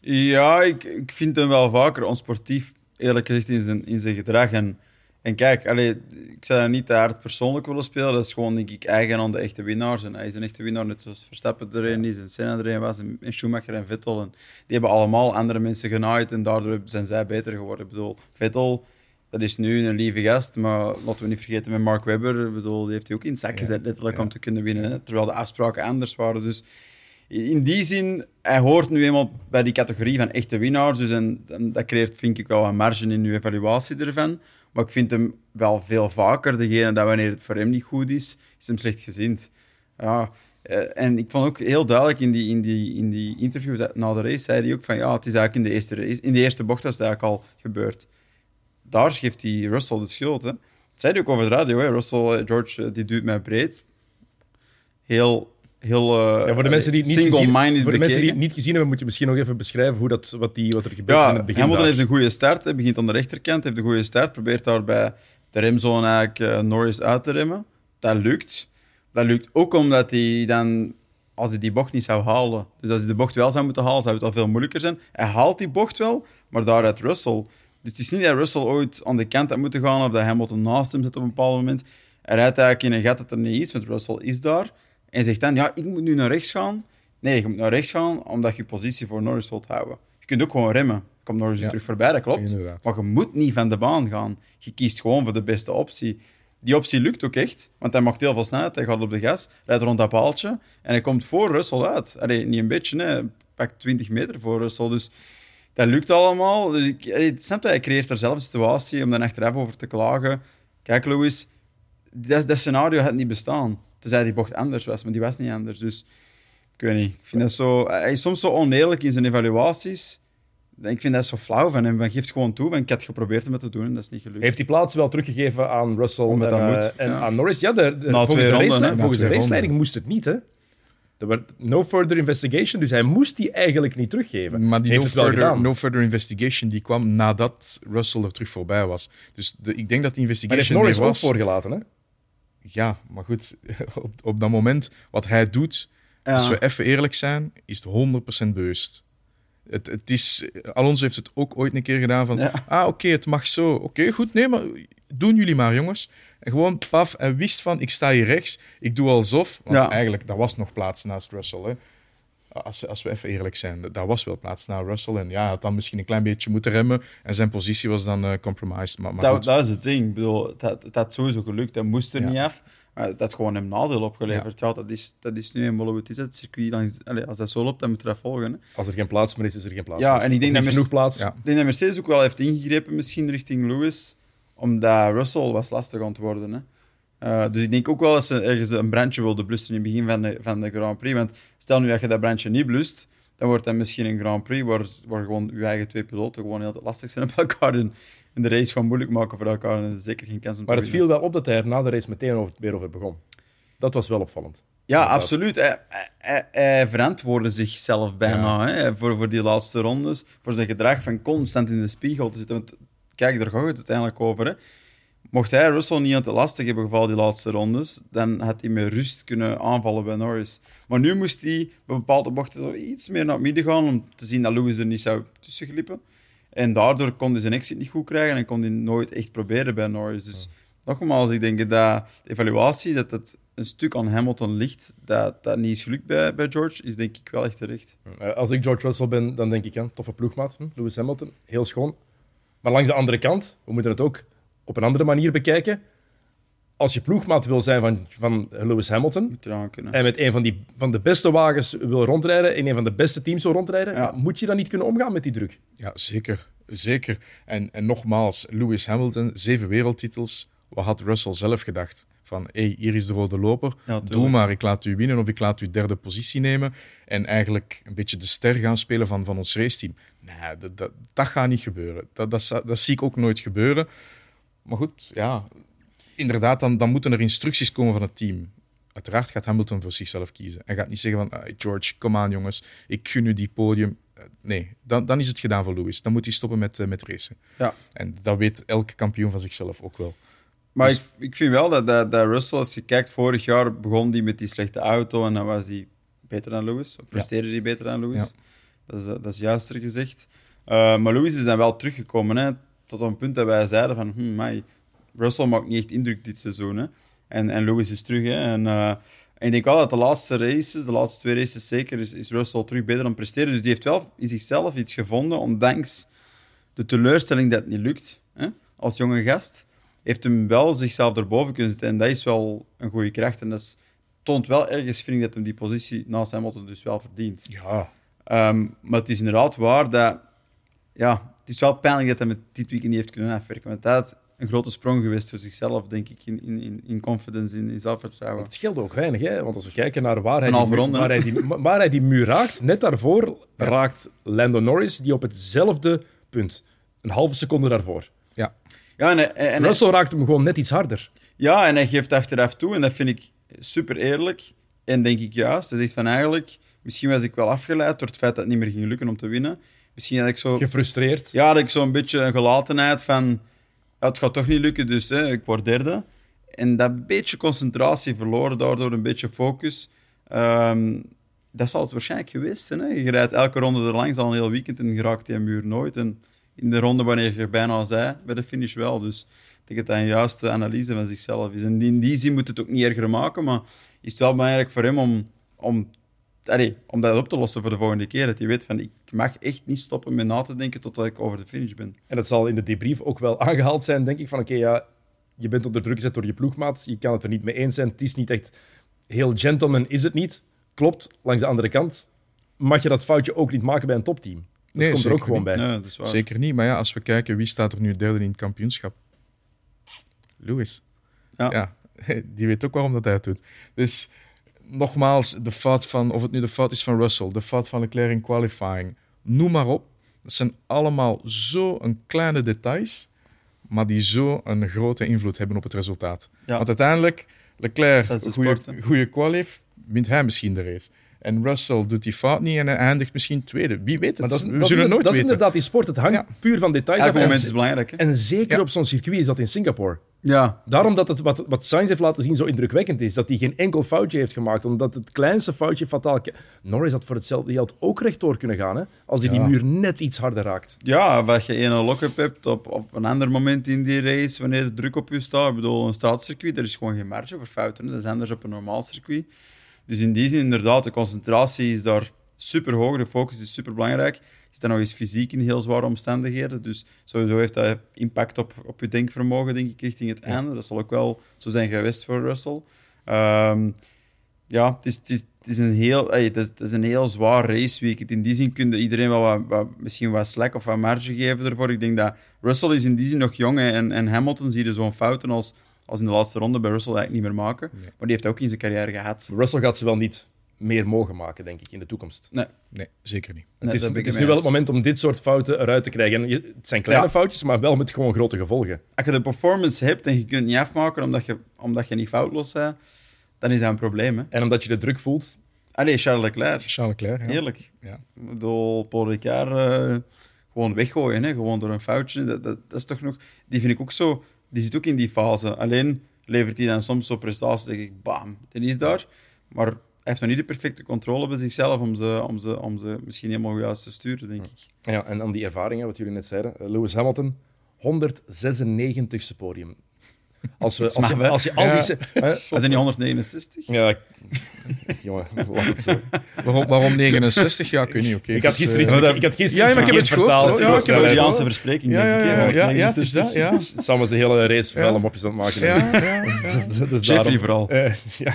Ja, ik, ik vind hem wel vaker onsportief, eerlijk gezegd, in zijn, in zijn gedrag. En, en kijk, allee, ik zou niet te hard persoonlijk willen spelen. Dat is gewoon, denk ik, eigen aan de echte winnaars. En hij is een echte winnaar, net zoals Verstappen er een is, en Senna er een was, en, Schumacher en Vettel. En die hebben allemaal andere mensen genaaid en daardoor zijn zij beter geworden. Ik bedoel, Vettel, dat is nu een lieve gast, maar laten we niet vergeten met Mark Webber. Ik bedoel, die heeft hij ook in het zak gezet, letterlijk, om te kunnen winnen. Hè, terwijl de afspraken anders waren. Dus in die zin, hij hoort nu eenmaal bij die categorie van echte winnaars. Dus en, en dat creëert, vind ik, wel een marge in uw evaluatie ervan. Maar ik vind hem wel veel vaker degene dat wanneer het voor hem niet goed is, is hem slechtgezind. Ja, eh, en ik vond ook heel duidelijk in die, in die, in die interviews na de race, zei hij ook van ja, het is eigenlijk in de eerste, race, in de eerste bocht was het eigenlijk al gebeurd. Daar geeft hij Russell de schuld. Hè. Dat zei hij ook over de radio. Hè. Russell, eh, George, eh, die duwt mij breed. Heel, heel eh, Ja, voor de mensen die het niet, gezien, single-minded voor de mensen die het niet gezien hebben, moet je misschien nog even beschrijven hoe dat, wat, die, wat er gebeurt in Ja, het begin. Hamilton daar. heeft een goede start. Hij begint aan de rechterkant, heeft een goede start. Probeert daar bij de remzone eigenlijk eh, Norris uit te remmen. Dat lukt. Dat lukt ook omdat hij dan, als hij die bocht niet zou halen, dus als hij de bocht wel zou moeten halen, zou het al veel moeilijker zijn. Hij haalt die bocht wel, maar daaruit Russell. Dus het is niet dat Russell ooit aan de kant had moeten gaan of dat Hamilton naast hem zit op een bepaald moment. Hij rijdt eigenlijk in een gat dat er niet is, want Russell is daar. En zegt dan, ja, ik moet nu naar rechts gaan. Nee, je moet naar rechts gaan omdat je positie voor Norris wilt houden. Je kunt ook gewoon remmen. Komt Norris Ja. terug voorbij, dat klopt. Inderdaad. Maar je moet niet van de baan gaan. Je kiest gewoon voor de beste optie. Die optie lukt ook echt, want hij maakt heel veel snelheid. Hij gaat op de gas, rijdt rond dat paaltje en hij komt voor Russell uit. Allee, niet een beetje, hè. pakt 20 meter voor Russell. Dus dat lukt allemaal. Dus ik, allee, snap je, hij creëert er zelf een situatie om dan achteraf over te klagen. Kijk, Louis, dat, dat scenario had niet bestaan. Tenzij die bocht anders was, maar die was niet anders. Dus ik weet niet. Ik vind dat zo, hij is soms zo oneerlijk in zijn evaluaties. Ik vind dat zo flauw van hem. Hij geeft gewoon toe, van, ik had geprobeerd om het te doen en dat is niet gelukt. Heeft die plaats wel teruggegeven aan Russell Omdat en, dat eh, moet, en ja. aan Norris? Ja, de, de- volgens, de, ronden, racelei- hè? volgens de raceleiding moest het niet, hè? Er werd no further investigation, dus hij moest die eigenlijk niet teruggeven. Maar die no further, gedaan. no further investigation die kwam nadat Russell er terug voorbij was. Dus de, ik denk dat die maar heeft investigation Norris meer ook was. voorgelaten, hè? Ja, maar goed, op, op dat moment, wat hij doet, Ja. als we even eerlijk zijn, is het 100% bewust. Het, het is, Alonso heeft het ook ooit een keer gedaan van, Ja. ah oké, het mag zo. Oké, goed, nee, maar doen jullie maar, jongens. En gewoon, paf, hij wist van, ik sta hier rechts, ik doe alsof. Want Ja. eigenlijk, daar was nog plaats naast Russell. Hè. Als, als we even eerlijk zijn, daar was wel plaats naast Russell. En ja, hij had dan misschien een klein beetje moeten remmen. En zijn positie was dan eh, compromised. Maar, maar dat, dat is het ding. Ik bedoel, het, had, het had sowieso gelukt. Hij moest er Ja. niet af. Maar het had gewoon hem nadeel opgeleverd. Ja. dat, is, dat is nu eenmaal hoe het is. Het circuit, dan is, allee, als dat zo loopt, dan moet je dat volgen. Hè. Als er geen plaats meer is, is er geen plaats Ja, meer. en ik denk dat niet Merce- genoeg plaats. Ja. Ik denk dat Mercedes ook wel heeft ingegrepen, misschien richting Lewis, omdat Russell was lastig aan het worden. Hè. Eh, dus ik denk ook wel dat ze ergens een brandje wilden blussen in het begin van de, van de Grand Prix. Want stel nu dat je dat brandje niet blust, dan wordt dat misschien een Grand Prix waar, waar gewoon je eigen twee piloten gewoon heel lastig zijn op elkaar en, de race gewoon moeilijk maken voor elkaar en zeker geen kans om Maar te het winnen. viel wel op dat hij er na de race meteen over, weer over begon. Dat was wel opvallend. Ja, Inderdaad. absoluut. Hij, hij, hij- hij verantwoordde zichzelf bijna hè, voor, voor die laatste rondes. Voor zijn gedrag van constant in de spiegel te zitten. Want kijk, daar gaat het uiteindelijk over. Hè. Mocht hij Russell niet aan te lastig hebben gevallen die laatste rondes, dan had hij met rust kunnen aanvallen bij Norris. Maar nu moest hij bij bepaalde bochten zo iets meer naar het midden gaan om te zien dat Lewis er niet zou tussen glippen. En daardoor kon hij zijn exit niet goed krijgen en kon hij nooit echt proberen bij Norris. Dus nogmaals, ik denk dat de evaluatie, dat het een stuk aan Hamilton ligt, dat dat niet is gelukt bij, bij George, is denk ik wel echt terecht. Eh, Als ik George Russell ben, dan denk ik, ja, toffe ploegmaat, hm, Lewis Hamilton, heel schoon. Maar langs de andere kant, we moeten het ook op een andere manier bekijken. als je ploegmaat wil zijn van, van Lewis Hamilton en met een van, die, van de beste wagens wil rondrijden, in een van de beste teams wil rondrijden, Ja. moet je dan niet kunnen omgaan met die druk? Ja, zeker. Zeker. En, en nogmaals, Lewis Hamilton, zeven wereldtitels. Wat had Russell zelf gedacht? Van, hé, hier is de rode loper. Ja, Doe maar, ik laat u winnen of ik laat u derde positie nemen. En eigenlijk een beetje de ster gaan spelen van, van ons raceteam. Nee, dat, dat, dat gaat niet gebeuren. Dat, dat, dat zie ik ook nooit gebeuren. Maar goed, ja, inderdaad, dan, dan moeten er instructies komen van het team. Uiteraard gaat Hamilton voor zichzelf kiezen. En gaat niet zeggen van, ah, George, kom aan jongens, ik gun u die podium. Eh, Nee, dan, dan is het gedaan voor Lewis. Dan moet hij stoppen met, eh, met racen. Ja. En dat weet elke kampioen van zichzelf ook wel. Maar Dus- ik, ik vind wel dat, dat, dat Russell, als je kijkt, vorig jaar begon die met die slechte auto en dan was hij beter dan Lewis. Of presteerde hij beter dan Lewis. Ja. Dat, is, dat is juister gezegd. Uh, maar Lewis is dan wel teruggekomen, hè, tot een punt dat wij zeiden van, hm, my, Russell maakt niet echt indruk dit seizoen. Hè. En, en Lewis is terug. Hè. En, uh, en ik denk wel dat de laatste races, de laatste twee races zeker, is, is Russell terug beter aan presteren. Dus die heeft wel in zichzelf iets gevonden, ondanks de teleurstelling dat het niet lukt hè, als jonge gast heeft hem wel zichzelf erboven kunnen zetten. En dat is wel een goede kracht. En dat is, toont wel ergens, vind ik, dat hem die positie naast Hamilton dus wel verdient. Ja, Ehm, maar het is inderdaad waar dat... Ja, het is wel pijnlijk dat hij met dit weekend niet heeft kunnen afwerken. Want dat had een grote sprong geweest voor zichzelf, denk ik, in, in, in confidence, in, in zelfvertrouwen. Het scheelt ook weinig, hè? want als we kijken naar waar hij, die, muur, waar, hij die, waar hij die muur raakt, net daarvoor raakt Lando Norris die op hetzelfde punt. Een halve seconde daarvoor. ja. Ja, en, en, Russell raakt hem gewoon net iets harder. Ja, en hij geeft achteraf toe. En dat vind ik super eerlijk. En denk ik juist. Hij zegt van eigenlijk... Misschien was ik wel afgeleid door het feit dat het niet meer ging lukken om te winnen. Misschien had ik zo... Gefrustreerd. Ja, dat ik zo'n beetje een gelatenheid van... ja, het gaat toch niet lukken, dus hè, ik word derde. En dat beetje concentratie verloren, daardoor een beetje focus. Ehm, dat zal het waarschijnlijk geweest zijn. Hè? Je rijdt elke ronde er langs al een heel weekend en je raakt die muur nooit. En in de ronde wanneer je bijna zei, bij de finish wel. Dus ik denk dat dat een juiste analyse van zichzelf is. En in die zin moet het ook niet erger maken, maar is het wel belangrijk voor hem om, om, allee, om dat op te lossen voor de volgende keer. Dat hij weet van, ik mag echt niet stoppen met na te denken totdat ik over de finish ben. En dat zal in de debrief ook wel aangehaald zijn, denk ik. Van oké, ja, je bent onder druk gezet door je ploegmaat. Je kan het er niet mee eens zijn. Het is niet echt heel gentleman, is het niet. Klopt, langs de andere kant mag je dat foutje ook niet maken bij een topteam. Dat Nee, komt er ook gewoon niet. bij. Nee, dat is waar. Zeker niet. Maar ja, als we kijken, wie staat er nu derde in het kampioenschap? Lewis. Ja. Ja, die weet ook waarom dat hij het doet. Dus nogmaals, de fout van, of het nu de fout is van Russell, de fout van Leclerc in qualifying, noem maar op. Dat zijn allemaal zo een kleine details, maar die zo een grote invloed hebben op het resultaat. Ja. Want uiteindelijk, Leclerc, goede, qualif, wint hij misschien de race. En Russell doet die fout niet en hij eindigt misschien tweede. Wie weet het? Maar dat is, we dat zullen het nooit dat is weten. inderdaad die sport. Het hangt Ja. puur van details Elk af. En, moment is belangrijk. Hè? en zeker Ja. op zo'n circuit is dat in Singapore. Ja, Daarom dat het, wat, wat Sainz heeft laten zien zo indrukwekkend is. Dat hij geen enkel foutje heeft gemaakt. Omdat het kleinste foutje fataal... Norris had voor hetzelfde geld ook rechtdoor kunnen gaan. Hè? Als hij Ja. die muur net iets harder raakt. ja of als je een lock-up hebt op, op een ander moment in die race, wanneer de druk op je staat. Ik bedoel, een straatcircuit, er is gewoon geen marge voor fouten. hè. Dat is anders op een normaal circuit. Dus in die zin, inderdaad, de concentratie is daar super hoog. De focus is super belangrijk. Je zit dan nog eens fysiek in heel zware omstandigheden. Dus sowieso heeft dat impact op, op je denkvermogen, denk ik, richting het einde. Dat zal ook wel zo zijn geweest voor Russell. Ehm, ja, het is, het is, het is een heel, het is, het is een heel zwaar raceweekend. In die zin kun je iedereen wel wat, wat, misschien wat slack of wat marge geven ervoor. Ik denk dat Russell is in die zin nog jong hè, en, en Hamilton zie je zo'n fouten als, als in de laatste ronde bij Russell eigenlijk niet meer maken. Maar die heeft ook in zijn carrière gehad. Russell gaat ze wel niet meer mogen maken, denk ik, in de toekomst. Nee, Nee, zeker niet. nee, het is, het is nu wel het moment om dit soort fouten eruit te krijgen. En je- het zijn kleine Ja. foutjes, maar wel met gewoon grote gevolgen. Als je de performance hebt en je kunt het niet afmaken omdat je, omdat je niet foutloos bent, dan is dat een probleem. Hè? En omdat je de druk voelt. Allee, Charles Leclerc. Charles Leclerc, ja. Heerlijk. Ja. Bedoel, Paul Ricard eh, gewoon weggooien, hè? gewoon door een foutje. Dat, dat, dat is toch nog... Die vind ik ook zo... Die zit ook in die fase. Alleen levert hij dan soms zo prestaties, denk ik, bam, die is daar. Maar heeft nog niet de perfecte controle bij zichzelf om ze, om ze, om ze misschien helemaal juist te sturen, denk ik. Ja, en aan die ervaringen, wat jullie net zeiden. eh, Lewis Hamilton, 196ste podium. Als, we, als, je, als je al Ja. die... Was hij niet 169? Ja, ik- jongen, laat het zo. Waarom, waarom 69? Ja, ik weet niet. oké. Ik had Dus, gisteren eh, iets, ik had gisteren Ja, maar ik heb iets het vertaald. ja, ik heb het verspreking, Ja, denk ja, ik. ja, ja, ja, het 169. is dat, ja. Samen zijn hele race vuile Ja. mopjes aan het maken. Ja, ja, ja. Dus, dus Jeffrey daarom- vooral. Ja.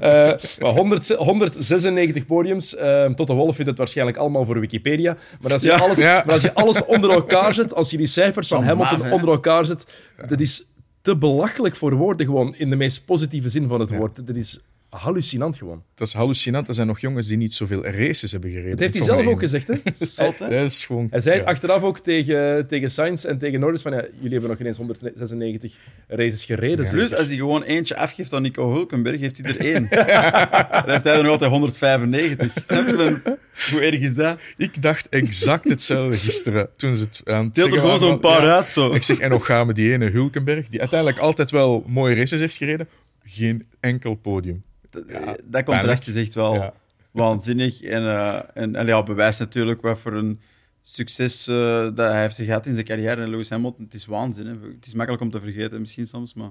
Eh, maar 100, 196 podiums. eh, tot de Wolf vindt het waarschijnlijk allemaal voor Wikipedia. Maar als je, Ja. alles, Ja. maar als je alles onder elkaar zet, als je die cijfers van Hamilton onder elkaar zet, dat is te belachelijk voor woorden gewoon, in de meest positieve zin van het Ja. woord. Dat is hallucinant gewoon. Dat is hallucinant. Er zijn nog jongens die niet zoveel races hebben gereden. Dat heeft hij zelf ook gezegd, hè? Zot, hè? één. Dat is gewoon... Hij zei ja. achteraf ook tegen, tegen Sainz en tegen Norris van ja, jullie hebben nog ineens 196 races gereden. Ja. Plus, als hij gewoon eentje afgeeft aan Nico Hulkenberg, heeft hij er één. Dan heeft hij er nog altijd 195. Snap je? Van, Hoe erg is dat? Ik dacht exact hetzelfde gisteren toen ze het aan het Deelt er gewoon zo'n paar ja. uit. Zo. Ik zeg, en nog gaan we die ene Hulkenberg, die uiteindelijk altijd wel mooie races heeft gereden, geen enkel podium. Dat, Ja, dat contrast is echt wel Ja. waanzinnig. En, eh en, en ja, bewijst natuurlijk wat voor een succes eh, dat hij heeft gehad in zijn carrière. En Lewis Hamilton, het is waanzin. Hè. Het is makkelijk om te vergeten misschien soms, maar...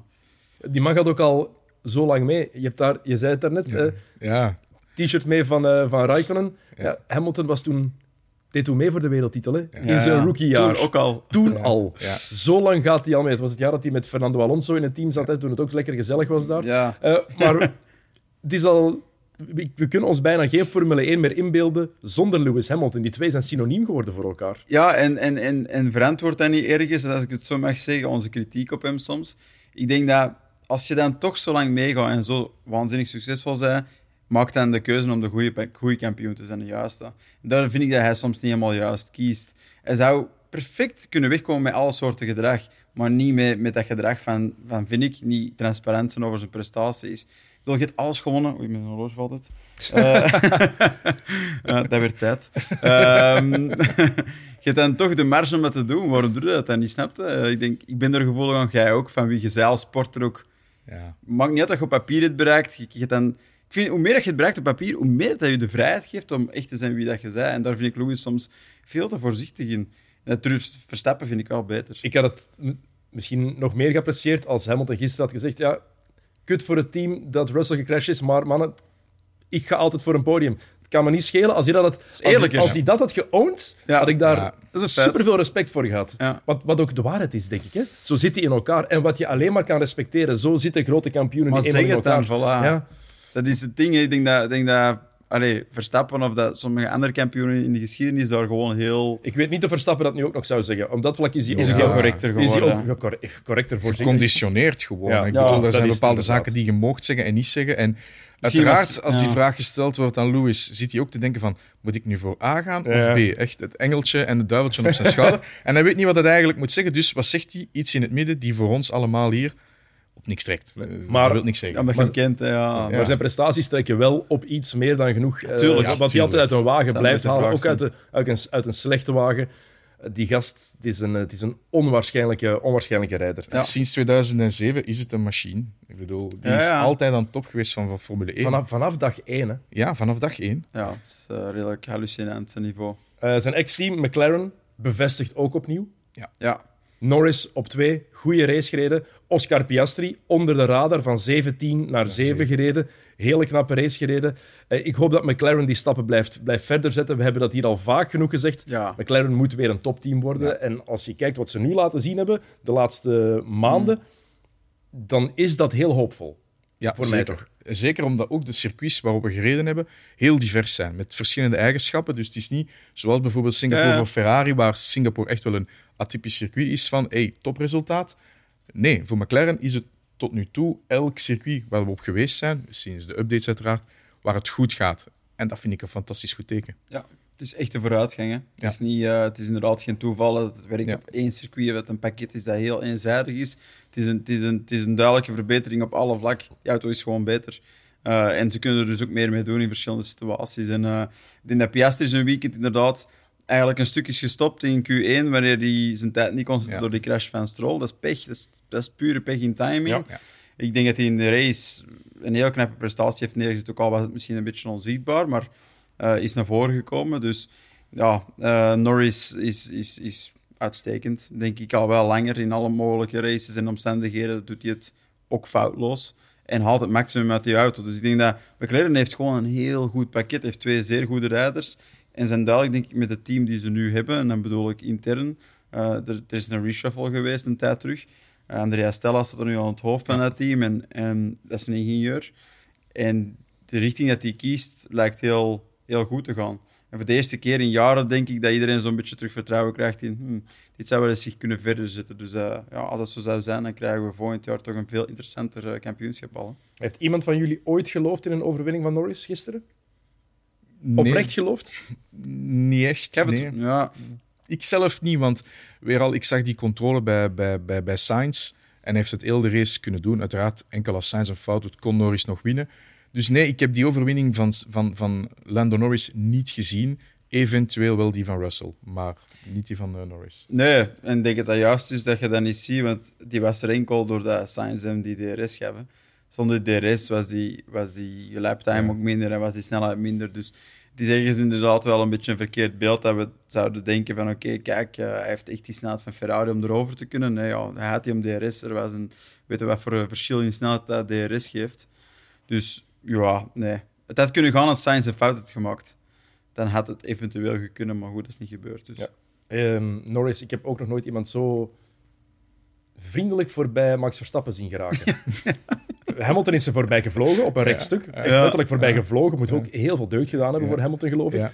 Die man gaat ook al zo lang mee. Je, hebt daar, je zei het daarnet, eh, Ja, t-shirt mee van, eh van Raikkonen. Ja. Ja. Hamilton was toen, deed toen mee voor de wereldtitel hè? in zijn ja. rookiejaar. Toen ook al. Toen Ja. al. Ja. Zo lang gaat hij al mee. Het was het jaar dat hij met Fernando Alonso in het team zat, hè, toen het ook lekker gezellig was daar. Ja. Eh, maar We, kunnen ons bijna geen Formule 1 meer inbeelden zonder Lewis Hamilton. Die twee zijn synoniem geworden voor elkaar. Ja, en, en, en, en verantwoord dat niet ergens, als ik het zo mag zeggen, onze kritiek op hem soms. Ik denk dat als je dan toch zo lang meegaat en zo waanzinnig succesvol bent, maak dan de keuze om de goede, goede kampioen te zijn, de juiste. Daar vind ik dat hij soms niet helemaal juist kiest. Hij zou perfect kunnen wegkomen met alle soorten gedrag, maar niet met, met dat gedrag van, van, vind ik, niet transparant zijn over zijn prestaties. Bedoel, je hebt alles gewonnen. Oei, mijn horloge valt het. Eh, ja, dat werd tijd. Ehm, je hebt dan toch de marge om dat te doen. Waarom doe je dat dan niet, snap je? Eh, ik, denk, ik ben er gevoelig aan, jij ook, van wie je zij als sporter ook... ja. Maakt niet uit dat je op papier het bereikt. Je, je dan, ik vind, hoe meer dat je het bereikt op papier, hoe meer dat je de vrijheid geeft om echt te zijn wie dat je bent. En daar vind ik Louis soms veel te voorzichtig in. En dat durft Verstappen vind ik wel beter. Ik had het misschien nog meer geapprecieerd als Hamilton gisteren had gezegd: ja, kut voor het team dat Russell gecrashed is, maar mannen, ik ga altijd voor een podium. Het kan me niet schelen als hij dat had, als, hij dat had geowned, Ja. had ik daar Ja, superveel respect voor gehad. Ja. Wat, wat ook de waarheid is, denk ik. Hè? Zo zit hij in elkaar. En wat je alleen maar kan respecteren, zo zitten grote kampioenen Maar zeg in het elkaar. dan, voilà. Dat is het ding. Ik denk dat, ik denk dat allee, Verstappen of dat sommige andere kampioenen in de geschiedenis daar gewoon heel... Ik weet niet of Verstappen dat nu ook nog zou zeggen. Op dat vlak is hij Is ook, veel correcter is hij geworden. ook corre- correcter voor. Geconditioneerd gewoon. Ja. ik Ja, bedoel, er zijn bepaalde zaken die je mocht zeggen en niet zeggen. En uiteraard, als die vraag gesteld wordt aan Louis, zit hij ook te denken van, moet ik nu voor A gaan of B? Echt het engeltje en het duiveltje op zijn schouder. En hij weet niet wat hij eigenlijk moet zeggen. Dus wat zegt hij? Iets in het midden die voor ons allemaal hier op niks trekt. Maar- dat wil niks zeggen. Kent, hè, ja. Ja. Maar zijn prestaties trekken wel op iets meer dan genoeg. eh, Tuurlijk, wat ja, hij altijd uit een wagen blijft halen, ook uit, de, uit, een, uit een slechte wagen. Eh, Die gast, het is een, het is een onwaarschijnlijke, onwaarschijnlijke rijder. Ja. Sinds 2007 is het een machine. Ik bedoel, die Ja, is ja. altijd aan top geweest van, van Formule 1. Vanaf, vanaf dag één. Hè. Ja, vanaf dag 1. Ja, het is eh, redelijk hallucinant, zijn niveau. Eh, zijn ex-team McLaren bevestigt ook opnieuw. Ja, Norris op twee, goede race gereden. Oscar Piastri onder de radar van 17 naar 7 zeven. gereden. Hele knappe race gereden. Eh, ik hoop dat McLaren die stappen blijft, blijft verder zetten. We hebben dat hier al vaak genoeg gezegd. ja. McLaren moet weer een topteam worden. En als je kijkt wat ze nu laten zien hebben, de laatste maanden, dan is dat heel hoopvol. Ja, Voor mij toch. Zeker omdat ook de circuits waarop we gereden hebben heel divers zijn, met verschillende eigenschappen. Dus het is niet zoals bijvoorbeeld Singapore Ja, voor Ferrari, waar Singapore echt wel een atypisch circuit is van hey, topresultaat. Nee, voor McLaren is het tot nu toe elk circuit waar we op geweest zijn, sinds de updates uiteraard, waar het goed gaat. En dat vind ik een fantastisch goed teken. ja. Het is echt een vooruitgang. Hè. Het, Ja. is niet, eh, het is inderdaad geen toeval dat het werkt Ja. op één circuit, wat een pakket is dat heel eenzijdig is. Het is een, het is een, het is een duidelijke verbetering op alle vlakken. Die auto is gewoon beter. Eh, en ze kunnen er dus ook meer mee doen in verschillende situaties. En eh, ik denk dat Piastri zijn weekend inderdaad eigenlijk een stuk is gestopt in Q1, wanneer hij zijn tijd niet kon zetten Ja. door die crash van Stroll. Dat is pech. Dat is, dat is pure pech in timing. Ja. Ja. Ik denk dat hij in de race een heel knappe prestatie heeft neergezet. Ook al was het misschien een beetje onzichtbaar, maar eh, is naar voren gekomen. Dus ja, Norris is, is, is uitstekend. Denk ik al wel langer in alle mogelijke races en omstandigheden doet hij het ook foutloos. En haalt het maximum uit die auto. Dus ik denk dat McLaren heeft gewoon een heel goed pakket. heeft twee zeer goede rijders. En zijn duidelijk, denk ik, met het team die ze nu hebben. En dan bedoel ik intern. Uh, er, er, is een reshuffle geweest een tijd terug. Uh, Andrea Stella staat er nu aan het hoofd van dat team. En, en dat is een ingenieur. En de richting dat hij kiest lijkt heel, heel goed te gaan. En voor de eerste keer in jaren denk ik dat iedereen zo'n beetje terug vertrouwen krijgt in hmm, dit zou wel eens zich kunnen verder zetten. Dus uh, ja, als dat zo zou zijn, dan krijgen we volgend jaar toch een veel interessanter uh, kampioenschap al. Heeft iemand van jullie ooit geloofd in een overwinning van Norris gisteren? Nee. Oprecht geloofd? Niet echt, ik nee. ja. Ik zelf niet, want weer al, ik zag die controle bij, bij, bij, bij Sainz en heeft het heel de race kunnen doen. Uiteraard, enkel als Sainz een fout doet, kon Norris nog winnen. Dus nee, ik heb die overwinning van, van, van Lando Norris niet gezien. Eventueel wel die van Russell, maar niet die van uh, Norris. Nee, en ik denk dat dat juist is dat je dat niet ziet, want die was er enkel doordat Sainz hem die DRS gaf. Zonder DRS was die, was die laptime ja. ook minder en was die snelheid minder. Dus die zeggen is inderdaad wel een beetje een verkeerd beeld dat we zouden denken van oké, kijk, uh, hij heeft echt die snelheid van Ferrari om erover te kunnen. Nee, ja, hij had die om DRS. Er was een, weet je wat voor verschil in snelheid dat DRS geeft. Dus ja, nee. Het had kunnen gaan als Sainz een fout had gemaakt. Dan had het eventueel kunnen, maar goed, dat is niet gebeurd. Dus. Ja. Um, Norris, ik heb ook nog nooit iemand zo vriendelijk voorbij Max Verstappen zien geraken. Hamilton is er voorbij gevlogen op een rechtstuk. Ja. Echt letterlijk voorbij gevlogen. Moet ook heel veel deugd gedaan hebben voor Hamilton, geloof ik.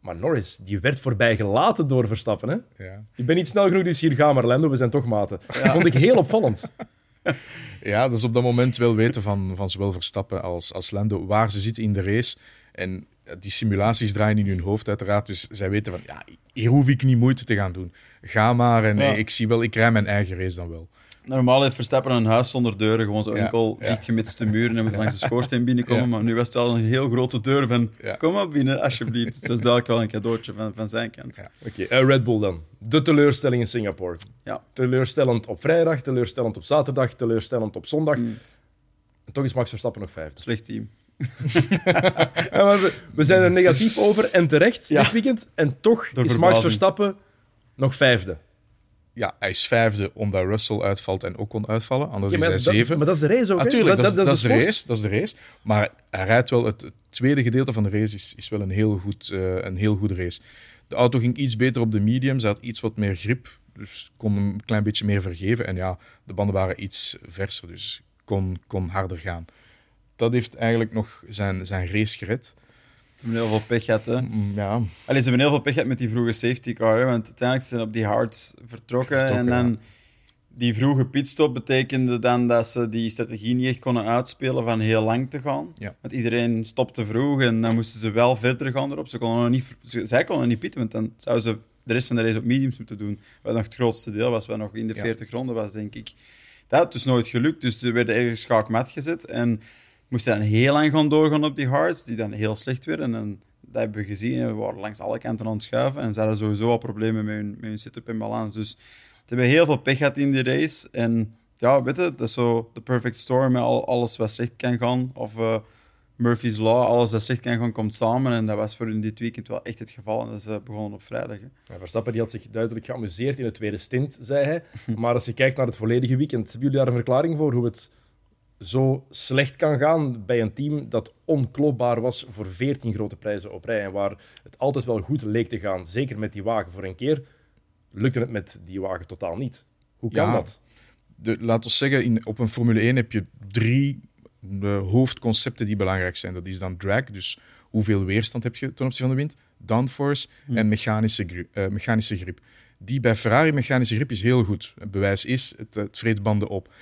Maar Norris, die werd voorbij gelaten door Verstappen. Hè? Ja. Ik ben niet snel genoeg, dus hier gaan maar, Lando. We zijn toch maten. Dat vond ik heel opvallend. Ja, dat is op dat moment wel weten van, van zowel Verstappen als, als Lando waar ze zitten in de race. En die simulaties draaien in hun hoofd uiteraard. Dus zij weten van, ja, hier hoef ik niet moeite te gaan doen. Ga maar en ik zie wel, ik rij mijn eigen race dan wel. Normaal heeft Verstappen een huis zonder deuren, gewoon zo enkel ja. dichtgemitste muren en moet langs de schoorsteen binnenkomen. Maar nu was het wel een heel grote deur van, kom maar binnen alsjeblieft. Dus dat is duidelijk wel een cadeautje van, van zijn kant. Oké, okay. uh, Red Bull dan. De teleurstelling in Singapore. Ja. Teleurstellend op vrijdag, teleurstellend op zaterdag, teleurstellend op zondag. Mm. En toch is Max Verstappen nog vijfde. Slecht team. we, we, zijn er negatief over en terecht dit weekend. En toch is Max Verstappen nog vijfde ja, hij is vijfde omdat Russell uitvalt en ook kon uitvallen. Anders is hij zeven. Maar dat is de race ook, Natuurlijk, dat, dat, is de race, dat is de race. Maar hij rijdt wel... Het, tweede gedeelte van de race is, is wel een heel, goed, uh, een heel goede race. De auto ging iets beter op de medium. Ze had iets wat meer grip. Dus kon een klein beetje meer vergeven. En ja, de banden waren iets verser. Dus kon, kon harder gaan. Dat heeft eigenlijk nog zijn, zijn race gered hebben heel veel pech gehad. Hè? Mm, ja. Allee, ze hebben heel veel pech gehad met die vroege safety car. Hè? Want uiteindelijk zijn ze op die hards vertrokken. en dan die vroege pitstop betekende dan dat ze die strategie niet echt konden uitspelen van heel lang te gaan. Ja. Want iedereen stopte vroeg en dan moesten ze wel verder gaan erop. Ze konden nog niet, zij konden niet pitten, want dan zouden ze de rest van de race op mediums moeten doen. Wat nog het grootste deel was, wat nog in de 40 ronden was, denk ik. Dat had dus nooit gelukt, dus ze werden ergens schaakmat gezet. En moesten dan heel lang gaan doorgaan op die hards, die dan heel slecht werden. En dat hebben we gezien. We waren langs alle kanten aan het schuiven. En ze hadden sowieso al problemen met hun, met hun setup en balans. Dus ze hebben heel veel pech gehad in die race. En ja, weet je, dat is zo de perfect storm. Met al, alles wat slecht kan gaan. Of uh, Murphy's Law, alles dat slecht kan gaan, komt samen. En dat was voor hun dit weekend wel echt het geval. En dat is uh, begonnen op vrijdag. Hè. Verstappen die had zich duidelijk geamuseerd in het tweede stint, zei hij. maar als je kijkt naar het volledige weekend, hebben jullie daar een verklaring voor hoe het zo slecht kan gaan bij een team dat onklopbaar was voor 14 grote prijzen op rij. En waar het altijd wel goed leek te gaan, zeker met die wagen voor een keer, lukte het met die wagen totaal niet. Hoe kan dat? De, laten we zeggen, in, op een Formule 1 heb je drie uh, hoofdconcepten die belangrijk zijn. Dat is dan drag, dus hoeveel weerstand heb je ten opzichte van de wind, downforce hmm. en mechanische, uh, mechanische grip. Die bij Ferrari mechanische grip is heel goed. Het bewijs is, het, het vreet banden op.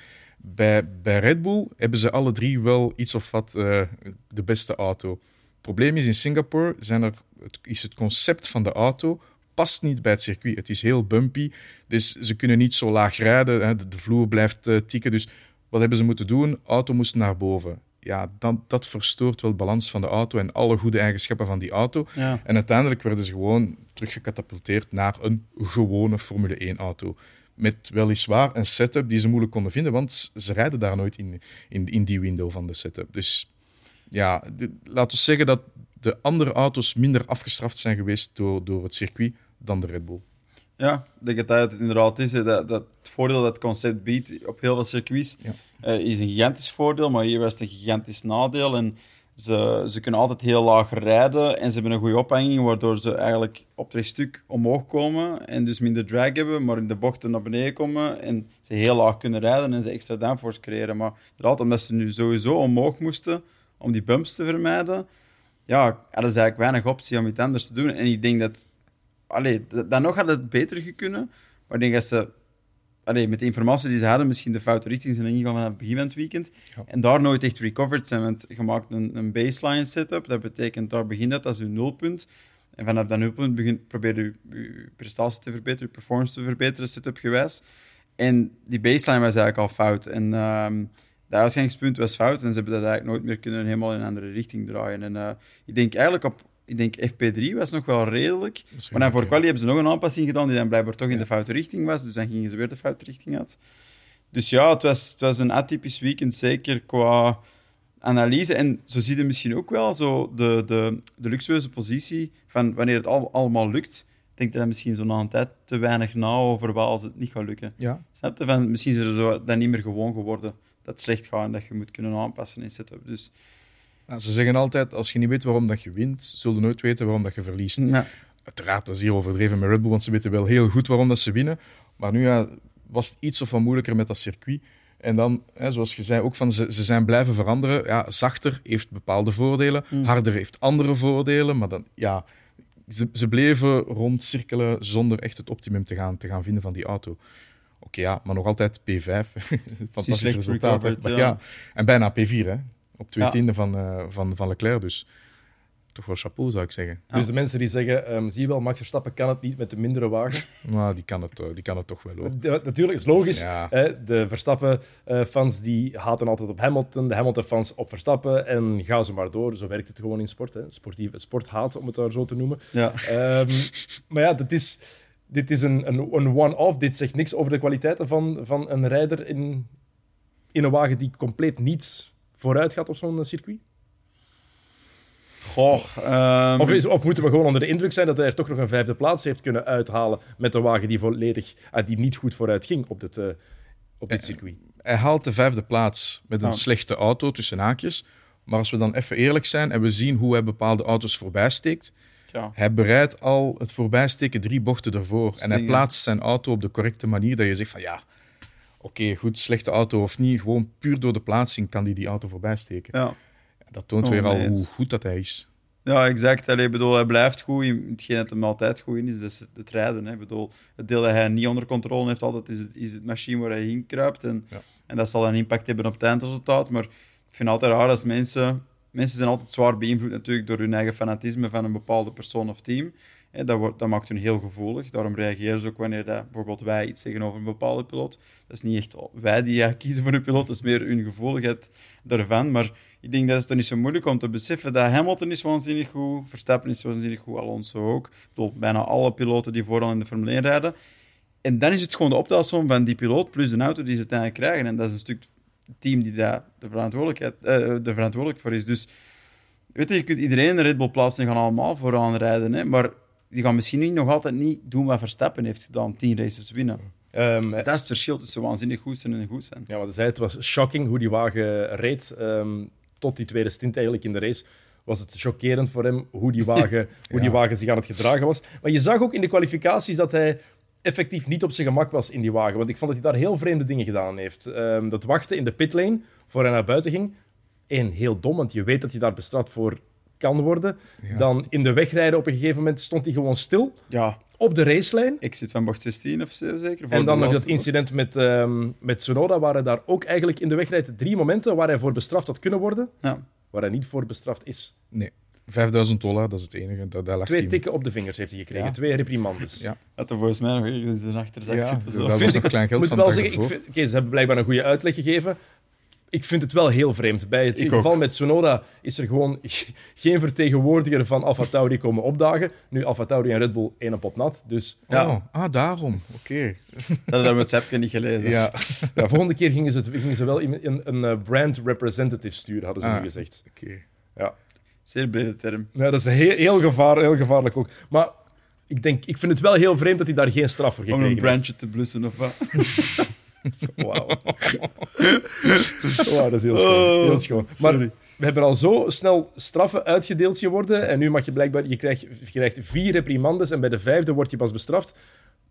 Bij, bij Red Bull hebben ze alle drie wel iets of wat uh, de beste auto. Het probleem is in Singapore zijn er, het, is het concept van de auto past niet bij het circuit. Het is heel bumpy, dus ze kunnen niet zo laag rijden. Hè, de, de, vloer blijft uh, tikken. Dus wat hebben ze moeten doen? De auto moest naar boven. Ja, dat, dat verstoort wel de balans van de auto en alle goede eigenschappen van die auto. Ja. En uiteindelijk werden ze gewoon teruggecatapulteerd naar een gewone Formule 1-auto met weliswaar een setup die ze moeilijk konden vinden, want ze rijden daar nooit in, in, in die window van de setup. Dus ja, laten we zeggen dat de andere auto's minder afgestraft zijn geweest door, door het circuit dan de Red Bull. Ja, ik denk dat het inderdaad is. Dat, dat het voordeel dat het concept biedt op heel veel circuits Ja. eh, is een gigantisch voordeel, maar hier was het een gigantisch nadeel. En ze, ze kunnen altijd heel laag rijden en ze hebben een goede ophanging, waardoor ze eigenlijk op het rechtstuk omhoog komen en dus minder drag hebben, maar in de bochten naar beneden komen en ze heel laag kunnen rijden en ze extra downforce creëren. Maar inderdaad, omdat ze nu sowieso omhoog moesten om die bumps te vermijden, ja, hadden ze eigenlijk weinig optie om iets anders te doen. En ik denk dat Allee, dan nog had het beter gekunnen. Maar ik denk dat ze allee, met de informatie die ze hadden, misschien de foute richting zijn ingegaan vanaf het begin van het weekend. Ja. En daar nooit echt recovered zijn. Want je maakt een, een baseline setup. Dat betekent, daar begint dat als je nulpunt. En vanaf dat nulpunt begint, probeer je je prestatie te verbeteren, je performance te verbeteren, setup gewijs. En die baseline was eigenlijk al fout. En ehm dat uitgangspunt was fout. En ze hebben dat eigenlijk nooit meer kunnen helemaal in een andere richting draaien. En eh, ik denk eigenlijk op... Ik denk FP3 was nog wel redelijk. Maar dan voor quali hebben ze nog een aanpassing gedaan die dan blijkbaar toch in de foute richting was. Dus dan gingen ze weer de foute richting uit. Dus ja, het was, het was een atypisch weekend, zeker qua analyse. En zo zie je misschien ook wel zo de, de, de luxueuze positie van wanneer het al, allemaal lukt. Ik denk dat er misschien zo na een tijd te weinig na over wat als het niet gaat lukken. Ja, Snap je? Van, misschien is er zo dan niet meer gewoon geworden dat het slecht gaat en dat je moet kunnen aanpassen in setup. Dus Ja, ze zeggen altijd, als je niet weet waarom dat je wint, zul je nooit weten waarom dat je verliest. ja, Uiteraard, dat is hier overdreven met Red Bull, want ze weten wel heel goed waarom dat ze winnen. Maar nu ja, was het iets of wat moeilijker met dat circuit. En dan, hè, zoals je zei, ook van ze, ze zijn blijven veranderen. Ja, zachter heeft bepaalde voordelen, harder heeft andere voordelen. Maar dan, ja, ze, ze bleven rondcirkelen zonder echt het optimum te gaan, te gaan vinden van die auto. Oké, ja, maar nog altijd P5. Fantastisch resultaat. recovered, ja. En bijna P4, hè. Op twee Ja. tienden van, eh, van, van Leclerc. Dus toch wel chapeau, zou ik zeggen. Dus de mensen die zeggen, ehm, zie je wel, Max Verstappen kan het niet met de mindere wagen. Maar die kan het, eh, die kan het toch wel, hoor. De- natuurlijk, is logisch. Ja. Hè, de Verstappen-fans die haten altijd op Hamilton, de Hamilton-fans op Verstappen. En gaan ze maar door. Zo werkt het gewoon in sport. Hè. Sportief, sporthaat, om het daar zo te noemen. ja. Ehm, maar ja, dit is, dit is een, een, een one-off. Dit zegt niks over de kwaliteiten van, van een rijder in, in een wagen die compleet niet vooruit gaat op zo'n circuit. Goh, ehm, Of, is, of moeten we gewoon onder de indruk zijn dat hij er toch nog een vijfde plaats heeft kunnen uithalen met een wagen die volledig, ah, die niet goed vooruit ging op dit, eh, op dit circuit? Hij haalt de vijfde plaats met een Ja. slechte auto tussen haakjes. Maar als we dan even eerlijk zijn en we zien hoe hij bepaalde auto's voorbijsteekt, ja. hij bereidt al het voorbijsteken drie bochten ervoor. En hij plaatst zijn auto op de correcte manier dat je zegt van ja, oké, goed, slechte auto of niet, gewoon puur door de plaatsing kan hij die auto voorbijsteken. Ja. Dat toont Oh, weer al hoe goed dat hij is. Ja, exact. Allee, bedoel, hij blijft goed. Hetgeen dat hem altijd goed in is, dat is het, rijden. Hè. Bedoel, het deel dat hij niet onder controle heeft, altijd is het, is het machine waar hij in kruipt. En, Ja. en dat zal een impact hebben op het eindresultaat. Maar ik vind het altijd raar als mensen... Mensen zijn altijd zwaar beïnvloed natuurlijk door hun eigen fanatisme van een bepaalde persoon of team. Dat, wordt, dat maakt hun heel gevoelig. Daarom reageren ze ook wanneer dat, bijvoorbeeld wij iets zeggen over een bepaalde piloot. Dat is niet echt wij die ja, kiezen voor een piloot, dat is meer hun gevoeligheid daarvan. Maar ik denk dat het toch niet zo moeilijk om te beseffen dat Hamilton is waanzinnig goed, Verstappen is waanzinnig goed, Alonso ook. Ik bedoel, bijna alle piloten die vooral in de Formule 1 rijden. En dan is het gewoon de optelsom van die piloot plus de auto die ze uiteindelijk krijgen. En dat is een stuk team die daar de, verantwoordelijkheid, eh, de verantwoordelijk voor is. Dus weet je, je kunt iedereen in Red Bull plaatsen, die gaan allemaal vooraan rijden. Hè? Maar die gaan misschien niet, nog altijd niet doen wat Verstappen heeft gedaan, tien races winnen. Ehm, Dat is het verschil tussen waanzinnig goed zijn en goed zijn. Ja, wat zei, het was shocking hoe die wagen reed. Ehm, tot die tweede stint eigenlijk in de race was het chockerend voor hem hoe die wagen, hoe die wagen zich aan het gedragen was. Maar je zag ook in de kwalificaties dat hij effectief niet op zijn gemak was in die wagen. Want ik vond dat hij daar heel vreemde dingen gedaan heeft. Ehm, dat wachten in de pitlane voor hij naar buiten ging. Eén, heel dom, want je weet dat je daar bestraft voor kan worden. Ja. Dan in de wegrijden op een gegeven moment stond hij gewoon stil Ja, op de racelijn. ik zit van bocht 16 of zo zeker. En dan nog dat incident met, ehm met Tsunoda, waar hij daar ook eigenlijk in de wegrijd drie momenten waar hij voor bestraft had kunnen worden, Ja. waar hij niet voor bestraft is. Nee, 5000 dollar, dat is het enige. Daar lag Twee tikken op de vingers heeft hij gekregen, Ja. twee reprimandes. Ja. Dat er volgens mij nog ergens in de achterzak Ja, zitten. Zo. dat was ik- nog klein geld moet van wel zeggen, ik vind, ze hebben blijkbaar een goede uitleg gegeven. Ik vind het wel heel vreemd. Bij het Ik geval ook. met Tsunoda is er gewoon geen vertegenwoordiger van AlphaTauri komen opdagen. Nu, AlphaTauri en Red Bull één pot nat. Dus Ja. Oh, ah, daarom. Oké. Dat hadden dat WhatsAppje niet gelezen. Ja, ja, volgende keer gingen ze, het, gingen ze wel een, een, een eh, brand representative sturen, hadden ze Ah. nu gezegd. oké. Ja. Zeer brede term. Ja, dat is heel, heel, gevaar, heel gevaarlijk ook. Maar ik, denk, ik vind het wel heel vreemd dat hij daar geen straf voor Om een gekregen heeft. brandje te blussen of wat. Wauw. Wauw, dat is heel schoon. Heel schoon. Maar we hebben al zo snel straffen uitgedeeld geworden. En nu mag je blijkbaar... Je krijgt, je krijgt vier reprimandes en bij de vijfde word je pas bestraft.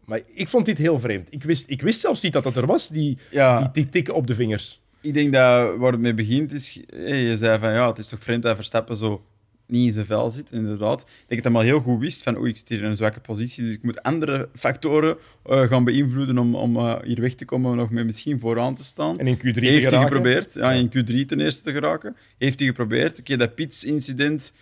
Maar ik vond dit heel vreemd. Ik wist, ik wist zelfs niet dat dat er was, die, Ja. die, die tikken op de vingers. Ik denk dat waar het mee begint is... Je zei van, ja, het is toch vreemd dat Verstappen zo niet in zijn vel zit, inderdaad. Ik denk dat hij maar heel goed wist van, oei, ik zit hier in een zwakke positie, dus ik moet andere factoren eh, gaan beïnvloeden om, om eh, hier weg te komen, nog met misschien vooraan te staan. En in Q3 te Heeft hij geraken. geprobeerd, ja, in Q3 ten eerste te geraken. Heeft hij geprobeerd. Oké, dat Pits-incident...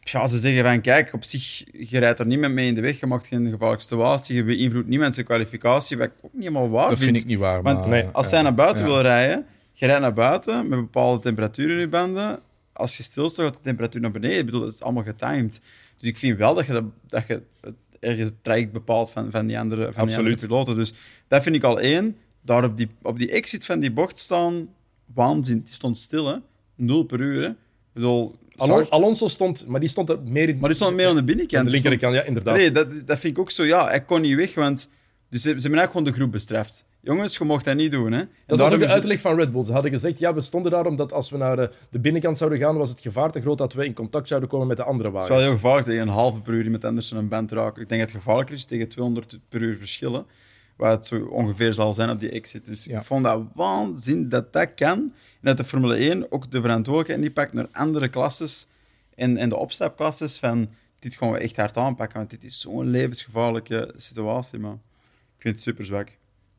Ja, ze zeggen van, kijk, op zich, je rijdt er niemand mee in de weg, je maakt geen gevaarlijke situatie, je beïnvloedt niemand zijn kwalificatie, wat ik ook niet helemaal waar Dat vind ik niet waar. Want maar, nee, als ja, zij naar buiten ja. wil rijden, je rijdt naar buiten met bepaalde temperaturen in je banden. Als je stilstaat, gaat de temperatuur naar beneden. Ik bedoel, dat is allemaal getimed. Dus ik vind wel dat je, dat, dat je het ergens het traject bepaalt van, van, die andere, van die andere Absoluut. piloten. Dus dat vind ik al één. Daar op die, op die exit van die bocht staan, waanzin. Die stond stil, hè. Nul per uur, hè. Ik bedoel... Alon- Alonso stond, maar die stond er meer in, maar die stond meer aan de aan binnenkant. de linkerkant. Ja, inderdaad. Nee, dat, dat vind ik ook zo. Ja, hij kon niet weg, want... Dus ze, ze hebben eigenlijk gewoon de groep bestraft. Jongens, je mocht dat niet doen, hè. En Dat was ook de uitleg van Red Bull. Ze hadden gezegd, ja, we stonden daar omdat als we naar de binnenkant zouden gaan, was het gevaar te groot dat we in contact zouden komen met de andere Het is wagens. wel heel gevaarlijk tegen een halve per uur iemand anders aan een band raken. Ik denk dat het gevaarlijker is tegen 200 per uur verschillen. Wat het zo ongeveer zal zijn op die exit. Dus Ja. ik vond dat waanzin dat dat kan. En dat de Formule 1 ook de verantwoordelijkheid niet pakt naar andere klasses en, en de opstapklasses van dit gaan we echt hard aanpakken, want dit is zo'n levensgevaarlijke situatie. Maar ik vind het super zwak.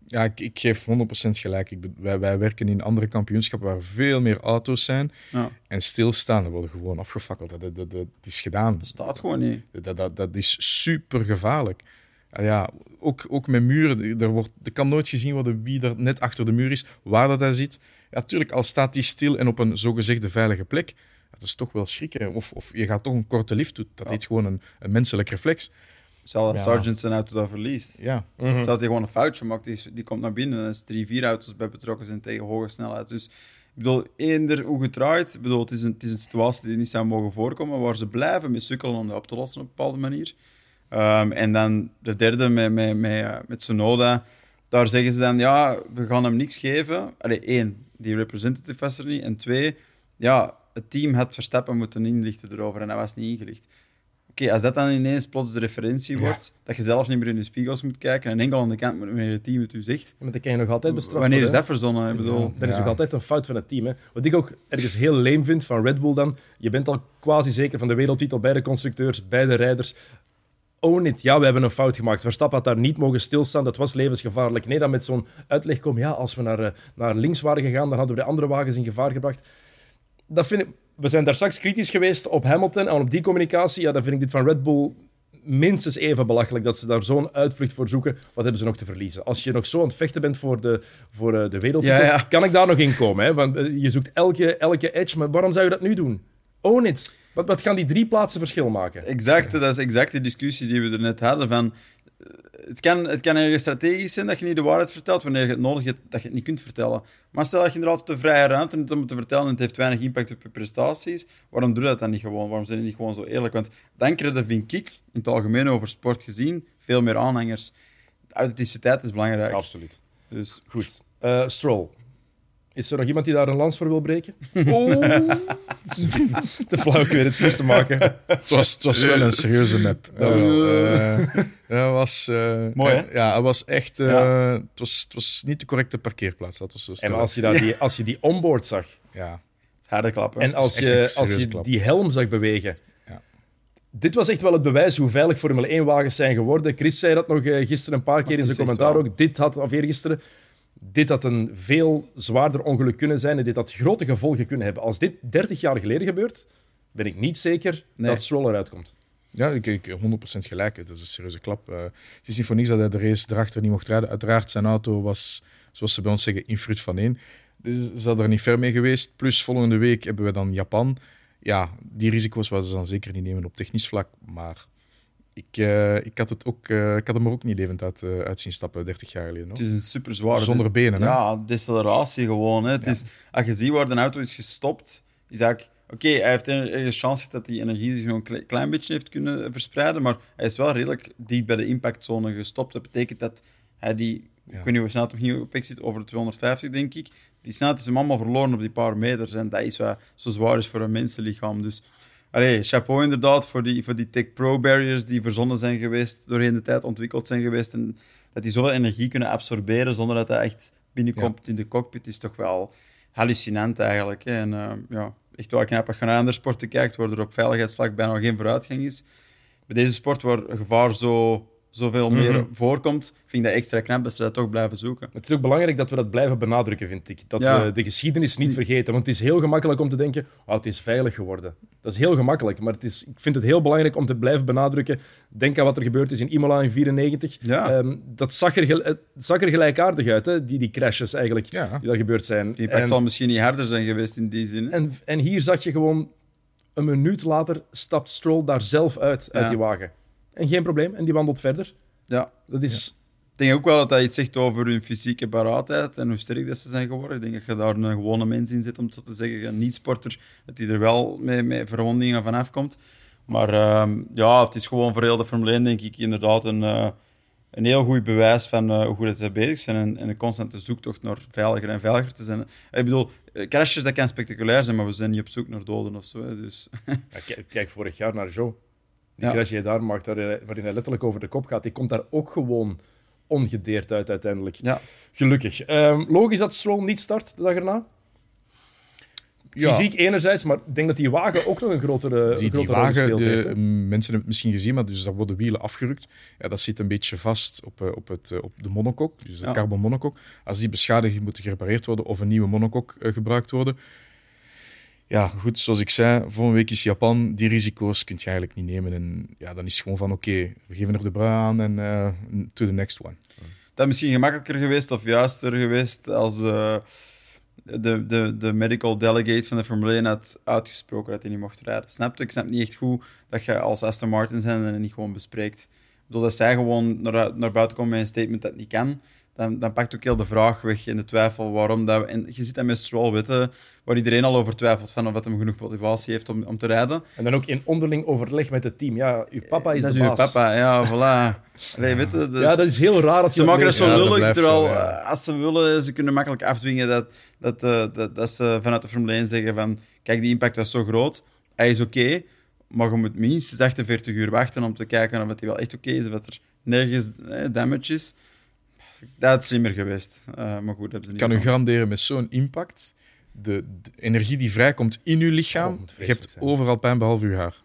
Ja, ik, ik geef 100% gelijk. Ik, wij, wij werken in andere kampioenschappen waar veel meer auto's zijn. Ja, En stilstaan, worden gewoon afgefakkeld. Dat, dat, dat, dat is gedaan. dat staat gewoon niet. Dat, dat, dat is super gevaarlijk. Ja, ook, ook met muren. Er, wordt, er kan nooit gezien worden wie er net achter de muur is, waar dat hij zit. Ja, tuurlijk, al staat hij stil en op een zogezegde veilige plek, dat is toch wel schrikken. Of, of je gaat toch een korte lift doen. Dat is gewoon een, een menselijk reflex. Zal Ja. Sargent zijn auto dat verliest. Ja. Dat hij gewoon een foutje maakt, die, die komt naar binnen en er is drie, vier auto's bij betrokken zijn tegen hoge snelheid. Dus ik bedoel, eender hoe gedraaid, ik bedoel, het, is een, het is een situatie die niet zou mogen voorkomen, waar ze blijven mee sukkelen om dat op te lossen op een bepaalde manier. Ehm, en dan de derde met, met, met, eh, met Sonoda, daar zeggen ze dan, ja, we gaan hem niks geven. Allee, één, die representative was er niet. En twee, ja, het team had Verstappen moeten inlichten erover en hij was niet ingelicht. Oké, als dat dan ineens plots de referentie wordt, dat je zelf niet meer in de spiegels moet kijken en enkel aan de kant wanneer het team het u zegt. Maar dan kan je nog altijd bestraft Wanneer is dat verzonnen? Ik bedoel, Dat is ook altijd een fout van het team. Hè. Wat ik ook ergens heel leem vind van Red Bull dan, je bent al quasi zeker van de wereldtitel bij de constructeurs, bij de rijders. Own it. Ja, we hebben een fout gemaakt. Verstappen had daar niet mogen stilstaan. Dat was levensgevaarlijk. Nee, dan met zo'n uitleg komen. Ja, als we naar, eh, naar links waren gegaan, dan hadden we de andere wagens in gevaar gebracht. Dat vind ik, we zijn daar straks kritisch geweest op Hamilton en op die communicatie. Ja, dan vind ik dit van Red Bull minstens even belachelijk dat ze daar zo'n uitvlucht voor zoeken. Wat hebben ze nog te verliezen? Als je nog zo aan het vechten bent voor de, voor eh, de wereldtitel, Ja, ja. kan ik daar nog in komen. Hè? Want eh, je zoekt elke, elke edge, maar waarom zou je dat nu doen? Own it. Wat, wat gaan die drie plaatsen verschil maken? exact, dat is exact de discussie die we er net hadden. Van, het, kan, het kan ergens strategisch zijn dat je niet de waarheid vertelt wanneer je het nodig hebt dat je het niet kunt vertellen. Maar stel dat je inderdaad de vrije ruimte hebt om het te vertellen en het heeft weinig impact op je prestaties, waarom doe je dat dan niet gewoon? Waarom zijn die niet gewoon zo eerlijk? Want dan krijg je, vind ik, in het algemeen over sport gezien, veel meer aanhangers. Authenticiteit is belangrijk. Absoluut. Dus Goed. Eh, Stroll. Is er nog iemand die daar een lans voor wil breken? Oh. Te flauw ik weer het quiz te maken. het was, het was wel een serieuze map. Dat wel. Eh, dat was... eh, Mooi, hè? eh, Ja, het was echt... eh, Ja. het, was, het was niet de correcte parkeerplaats, dat was zo En als je, daar die, als je die onboard zag Ja, harde klappen. en als je, als je klap. die helm zag bewegen. Ja. Dit was echt wel het bewijs hoe veilig Formule 1-wagens zijn geworden. Chris zei dat nog eh, gisteren een paar keer in zijn commentaar wel. ook. Dit had, of eergisteren, dit had een veel zwaarder ongeluk kunnen zijn en dit had grote gevolgen kunnen hebben. Als dit 30 jaar geleden gebeurt, ben ik niet zeker Nee. dat Stroll eruit komt. ja ik, ik 100% gelijk. Het is een serieuze klap. Eh, het is niet voor niks dat hij de race erachter niet mocht rijden. Uiteraard, zijn auto was, zoals ze bij ons zeggen, in fruit van één. Dus ze hadden er niet ver mee geweest. Plus volgende week hebben we dan Japan. Ja, die risico's was ze dan zeker niet nemen op technisch vlak. Maar ik, eh, ik, had, het ook, eh, ik had hem er ook niet levend uit, eh, uit zien stappen, 30 jaar geleden. Het hoor. is een super zware. Zonder benen, hè? Ja, deceleratie gewoon. Hè. Het is, als je ziet waar de auto is gestopt, is eigenlijk. Oké, hij heeft een chance dat die energie zich nog een klein beetje heeft kunnen verspreiden, maar hij is wel redelijk dicht bij de impactzone gestopt. Dat betekent dat hij die, ik weet niet hoe snel het opnieuw op zit, over de 250 denk ik, die snelheid is hem allemaal verloren op die paar meters en dat is wat zo zwaar is voor een mensenlichaam. Dus Allee, chapeau inderdaad voor die, voor die Tech Pro barriers die verzonnen zijn geweest, doorheen de tijd ontwikkeld zijn geweest. En dat die zoveel energie kunnen absorberen zonder dat dat echt binnenkomt in de cockpit, is toch wel hallucinant eigenlijk. Hè. En uh, ja, echt wel knap als je naar andere sporten kijkt, waar er op veiligheidsvlak bijna geen vooruitgang is. Bij deze sport, waar gevaar zo zoveel meer mhm. voorkomt, vind ik dat extra knap dat ze dat toch blijven zoeken. Het is ook belangrijk dat we dat blijven benadrukken, vind ik. Dat we de geschiedenis niet vergeten. Want het is heel gemakkelijk om te denken, oh, het is veilig geworden. Dat is heel gemakkelijk, maar het is, ik vind het heel belangrijk om te blijven benadrukken. Denk aan wat er gebeurd is in Imola in 1994. Ja. Um, dat zag er, zag er gelijkaardig uit, hè? Die, die crashes eigenlijk, die daar gebeurd zijn. Die impact zal misschien niet harder zijn geweest in die zin. En, en hier zag je gewoon, een minuut later stapt Stroll daar zelf uit, uit die wagen. En geen probleem. En die wandelt verder. Ja. Dat is... Ik denk ook wel dat hij iets zegt over hun fysieke paraatheid en hoe sterk dat ze zijn geworden. Ik denk dat je daar een gewone mens in zit om te zeggen, een niet-sporter, dat hij er wel met, met verwondingen vanaf komt. Maar uh, ja, het is gewoon voor heel de Formule 1, denk ik, inderdaad een, uh, een heel goed bewijs van uh, hoe goed ze bezig zijn en, en, een constante zoektocht naar veiliger en veiliger te zijn. Ik bedoel, crashes, dat kan spectaculair zijn, maar we zijn niet op zoek naar doden of zo. Hè, dus. ja, kijk vorig jaar naar Joe. Die crash die hij daar maakt, waarin hij letterlijk over de kop gaat, die komt daar ook gewoon ongedeerd uit uiteindelijk. Ja. Gelukkig. Um, logisch dat Stroll niet start de dag erna. Ja. Fysiek enerzijds, maar ik denk dat die wagen ook nog een grotere, die, grotere die wagen, de, heeft, Mensen hebben het misschien gezien, maar dus daar worden wielen afgerukt. Ja, dat zit een beetje vast op, eh, op, het, eh, op de monokok, dus de carbon monokok. Als die beschadigd moet gerepareerd worden of een nieuwe monokok uh, gebruikt worden, ja, goed, zoals ik zei, volgende week is Japan. Die risico's kun je eigenlijk niet nemen. En ja, dan is het gewoon van, oké, we geven er de brui aan en uh, to the next one. Dat is misschien gemakkelijker geweest of juister geweest als uh, de, de, de medical delegate van de Formule 1 had uitgesproken dat hij niet mocht rijden. Snap Ik snap niet echt goed dat je als Aston Martin zijn en niet gewoon bespreekt. Ik bedoel, dat zij gewoon naar, naar buiten komen met een statement dat niet kan dan, dan pakt ook heel de vraag weg en de twijfel waarom. Dat we, en je zit dan met Stroll, weten, waar iedereen al over twijfelt van of dat hem genoeg motivatie heeft om, om te rijden. En dan ook in onderling overleg met het team. Ja, uw papa is dat de is baas. uw papa, ja, voilà. Allee, weet dus ja, dat is heel raar. Dat ze, ze maken dat zo lullig, terwijl eh, als ze willen, ze kunnen makkelijk afdwingen dat, dat, uh, dat, dat ze vanuit de Formule 1 zeggen van kijk, die impact was zo groot, hij is oké, maar je moet minstens 48 uur wachten om te kijken of hij wel echt oké is, of dat er nergens eh, damage is. Dat is slimmer geweest. Uh, maar goed, hebben ze niet kan u garanderen met zo'n impact, de, de, energie die vrijkomt in uw lichaam, oh, je hebt overal pijn behalve uw haar.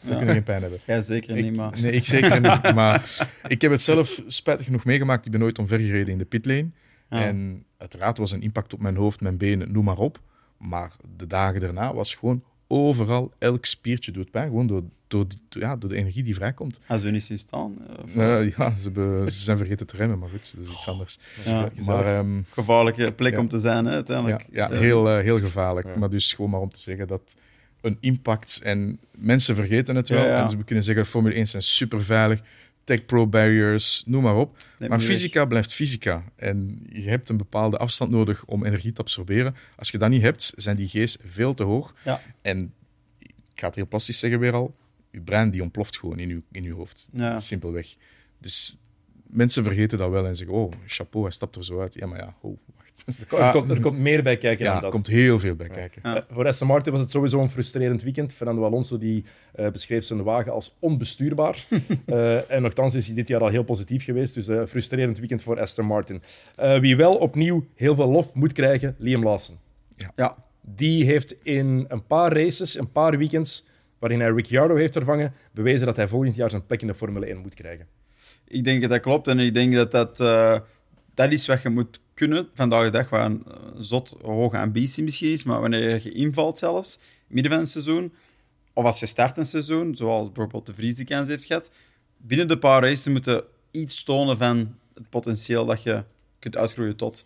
We ja. kunnen geen pijn hebben. Jij zeker niet, maar... Nee, ik zeker niet. Maar ik heb het zelf spijtig genoeg meegemaakt. Ik ben nooit omvergereden in de pitlane. Ja. En uiteraard was een impact op mijn hoofd, mijn benen, noem maar op. Maar de dagen daarna was gewoon overal, elk spiertje doet pijn. Gewoon door, door, ja, door de energie die vrijkomt. Als ze niet zien staan? Uh, ja, ze, ze, zijn vergeten te remmen, maar goed, dat is iets anders. Ja, maar, um, Gevaarlijke plek om te zijn, hè, uiteindelijk. Ja, ja heel, uh, heel gevaarlijk. Maar dus gewoon maar om te zeggen dat een impact... En mensen vergeten het wel. En ze kunnen zeggen, Formule 1 zijn super veilig. Tech Pro barriers, noem maar op. maar fysica blijft fysica. En je hebt een bepaalde afstand nodig om energie te absorberen. Als je dat niet hebt, zijn die G's veel te hoog. Ja. En ik ga het heel plastisch zeggen weer al, je brein die ontploft gewoon in je, in je hoofd. Ja. Simpelweg. Dus mensen vergeten dat wel en zeggen, oh, chapeau, hij stapt er zo uit. Ja, maar ja, oh, er, komt, er komt meer bij kijken ja, dan dat. er komt heel veel bij kijken. Uh, voor Aston Martin was het sowieso een frustrerend weekend. Fernando Alonso die, uh, beschreef zijn wagen als onbestuurbaar. uh, en nogthans is hij dit jaar al heel positief geweest. Dus een frustrerend weekend voor Aston Martin. wie wel opnieuw heel veel lof moet krijgen, Liam Lawson. Ja. ja. Die heeft in een paar races, een paar weekends, waarin hij Ricciardo heeft vervangen, bewezen dat hij volgend jaar zijn plek in de Formule 1 moet krijgen. Ik denk dat dat klopt en ik denk dat dat, dat is wat je moet kunnen vandaag de dag, waar een eh, zot hoge ambitie misschien is, maar wanneer je invalt zelfs, midden van het seizoen, of als je start een seizoen, zoals bijvoorbeeld de Vries die kans heeft gehad, binnen de paar races moeten iets tonen van het potentieel dat je kunt uitgroeien tot.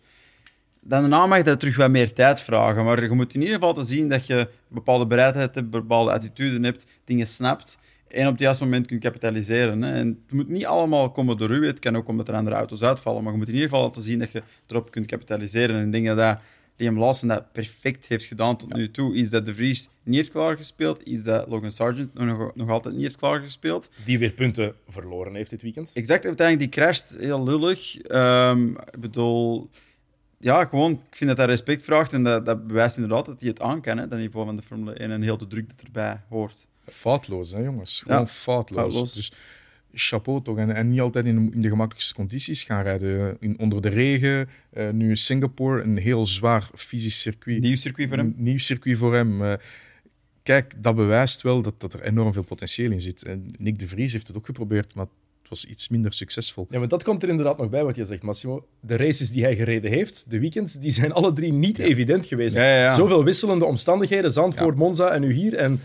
Dan daarna mag dat terug wat meer tijd vragen, maar je moet in ieder geval te zien dat je bepaalde bereidheid hebt, bepaalde attitude hebt, dingen snapt en op het juiste moment kunt kapitaliseren. Hè. En het moet niet allemaal komen door u. Het kan ook omdat er andere auto's uitvallen. Maar je moet in ieder geval laten zien dat je erop kunt kapitaliseren. En ik denk dat dat Liam Lawson dat perfect heeft gedaan tot nu toe. Iets dat De Vries niet heeft klaargespeeld, iets dat Logan Sargent nog, nog altijd niet heeft klaargespeeld. Die weer punten verloren heeft dit weekend. Exact, uiteindelijk die crasht heel lullig. Ehm, ik bedoel, ja, gewoon, ik vind dat hij respect vraagt en dat, dat bewijst inderdaad dat hij het aan kan, hè, dat niveau van de Formule 1 en heel de druk dat erbij hoort. Foutloos, hè, jongens. Gewoon Ja, foutloos. foutloos. Dus chapeau toch. En, en niet altijd in, in de gemakkelijkste condities gaan rijden. In, onder de regen. Eh, nu Singapore een heel zwaar fysisch circuit. Nieuw circuit voor hem. Een nieuw circuit voor hem. Eh, kijk, dat bewijst wel dat, dat er enorm veel potentieel in zit. En Nick de Vries heeft het ook geprobeerd, maar het was iets minder succesvol. Ja, maar dat komt er inderdaad nog bij wat je zegt, Massimo. De races die hij gereden heeft, de weekends, die zijn alle drie niet evident geweest. Ja, ja, ja. Zoveel wisselende omstandigheden, Zandvoort, Ja. Monza en nu hier. En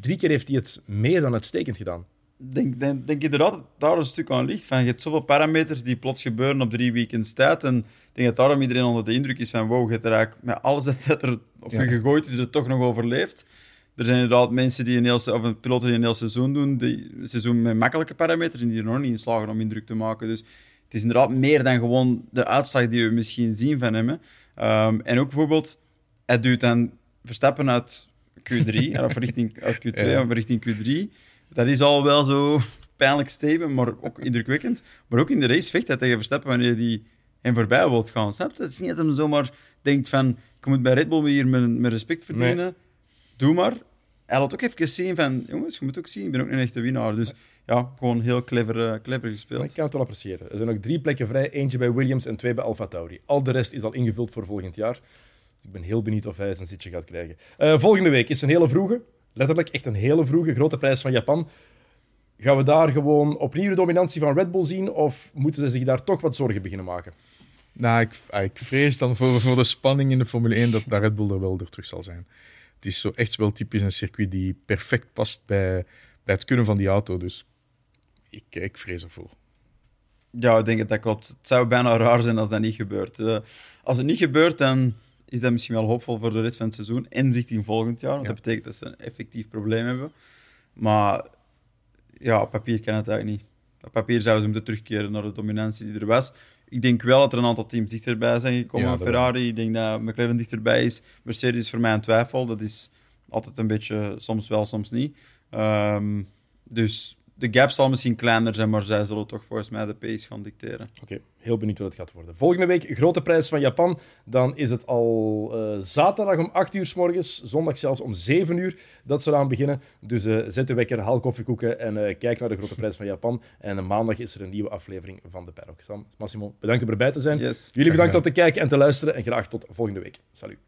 drie keer heeft hij het meer dan uitstekend gedaan. denk, denk, denk inderdaad dat daar een stuk aan ligt. Van, je hebt zoveel parameters die plots gebeuren op drie weekends tijd. En ik denk dat daarom iedereen onder de indruk is van wow, je hebt er eigenlijk met alles dat er op Ja. je gegooid is, er toch nog overleefd. Er zijn inderdaad mensen die een heel, of een piloten die een heel seizoen doen, die een seizoen met makkelijke parameters en die er nog niet in slagen om indruk te maken. Dus het is inderdaad meer dan gewoon de uitslag die we misschien zien van hem. Ehm, en ook bijvoorbeeld, hij duwt dan Verstappen uit Q3, of richting, uit Q2 Ja. of richting Q3. Dat is al wel zo pijnlijk steven, maar ook indrukwekkend. Maar ook in de race vecht hij tegen Verstappen wanneer hij hem voorbij wilt gaan. Snap je? Het is niet dat hij zomaar denkt van, ik moet bij Red Bull hier mijn, mijn respect verdienen. Doe maar. Hij laat ook even zien van, jongens, je moet ook zien, ik ben ook een echte winnaar. Dus ja, gewoon heel clever, eh, clever Maar gespeeld. ik kan het wel appreciëren. Er zijn nog drie plekken vrij. Eentje bij Williams en twee bij Alfa Tauri. Al de rest is al ingevuld voor volgend jaar. Dus ik ben heel benieuwd of hij zijn zitje gaat krijgen. Eh, volgende week is een hele vroege. Letterlijk echt een hele vroege. Grote prijs van Japan. Gaan we daar gewoon opnieuw de dominantie van Red Bull zien? Of moeten ze zich daar toch wat zorgen beginnen maken? Nou, ik, ik vrees dan voor, voor de spanning in de Formule 1 dat, Red Bull er wel er terug zal zijn. Het is zo echt wel typisch een circuit die perfect past bij, bij het kunnen van die auto. Dus ik, ik vrees ervoor. Ja, ik denk dat dat klopt. Het zou bijna raar zijn als dat niet gebeurt. Eh, als het niet gebeurt, dan is dat misschien wel hoopvol voor de rest van het seizoen en richting volgend jaar. Want Ja. dat betekent dat ze een effectief probleem hebben. Maar ja, op papier kan het eigenlijk niet. Op papier zouden ze moeten terugkeren naar de dominantie die er was. Ik denk wel dat er een aantal teams dichterbij zijn gekomen. Ja, Ferrari, ik denk dat McLaren dichterbij is. Mercedes is voor mij een twijfel. Dat is altijd een beetje, soms wel, soms niet. Ehm, dus de gap zal misschien kleiner zijn, maar zij zullen toch volgens mij de pace gaan dicteren. Oké, heel benieuwd wat het gaat worden. Volgende week, grote prijs van Japan. Dan is het al eh, zaterdag om 8 uur s morgens, zondag zelfs om 7 uur dat ze eraan beginnen. Dus eh, zet de wekker, haal koffiekoeken en eh, kijk naar de grote prijs van Japan. En maandag is er een nieuwe aflevering van de Paddock. Sam, Massimo, bedankt om erbij te zijn. Yes. Jullie bedankt om te kijken en te luisteren en graag tot volgende week. Salut.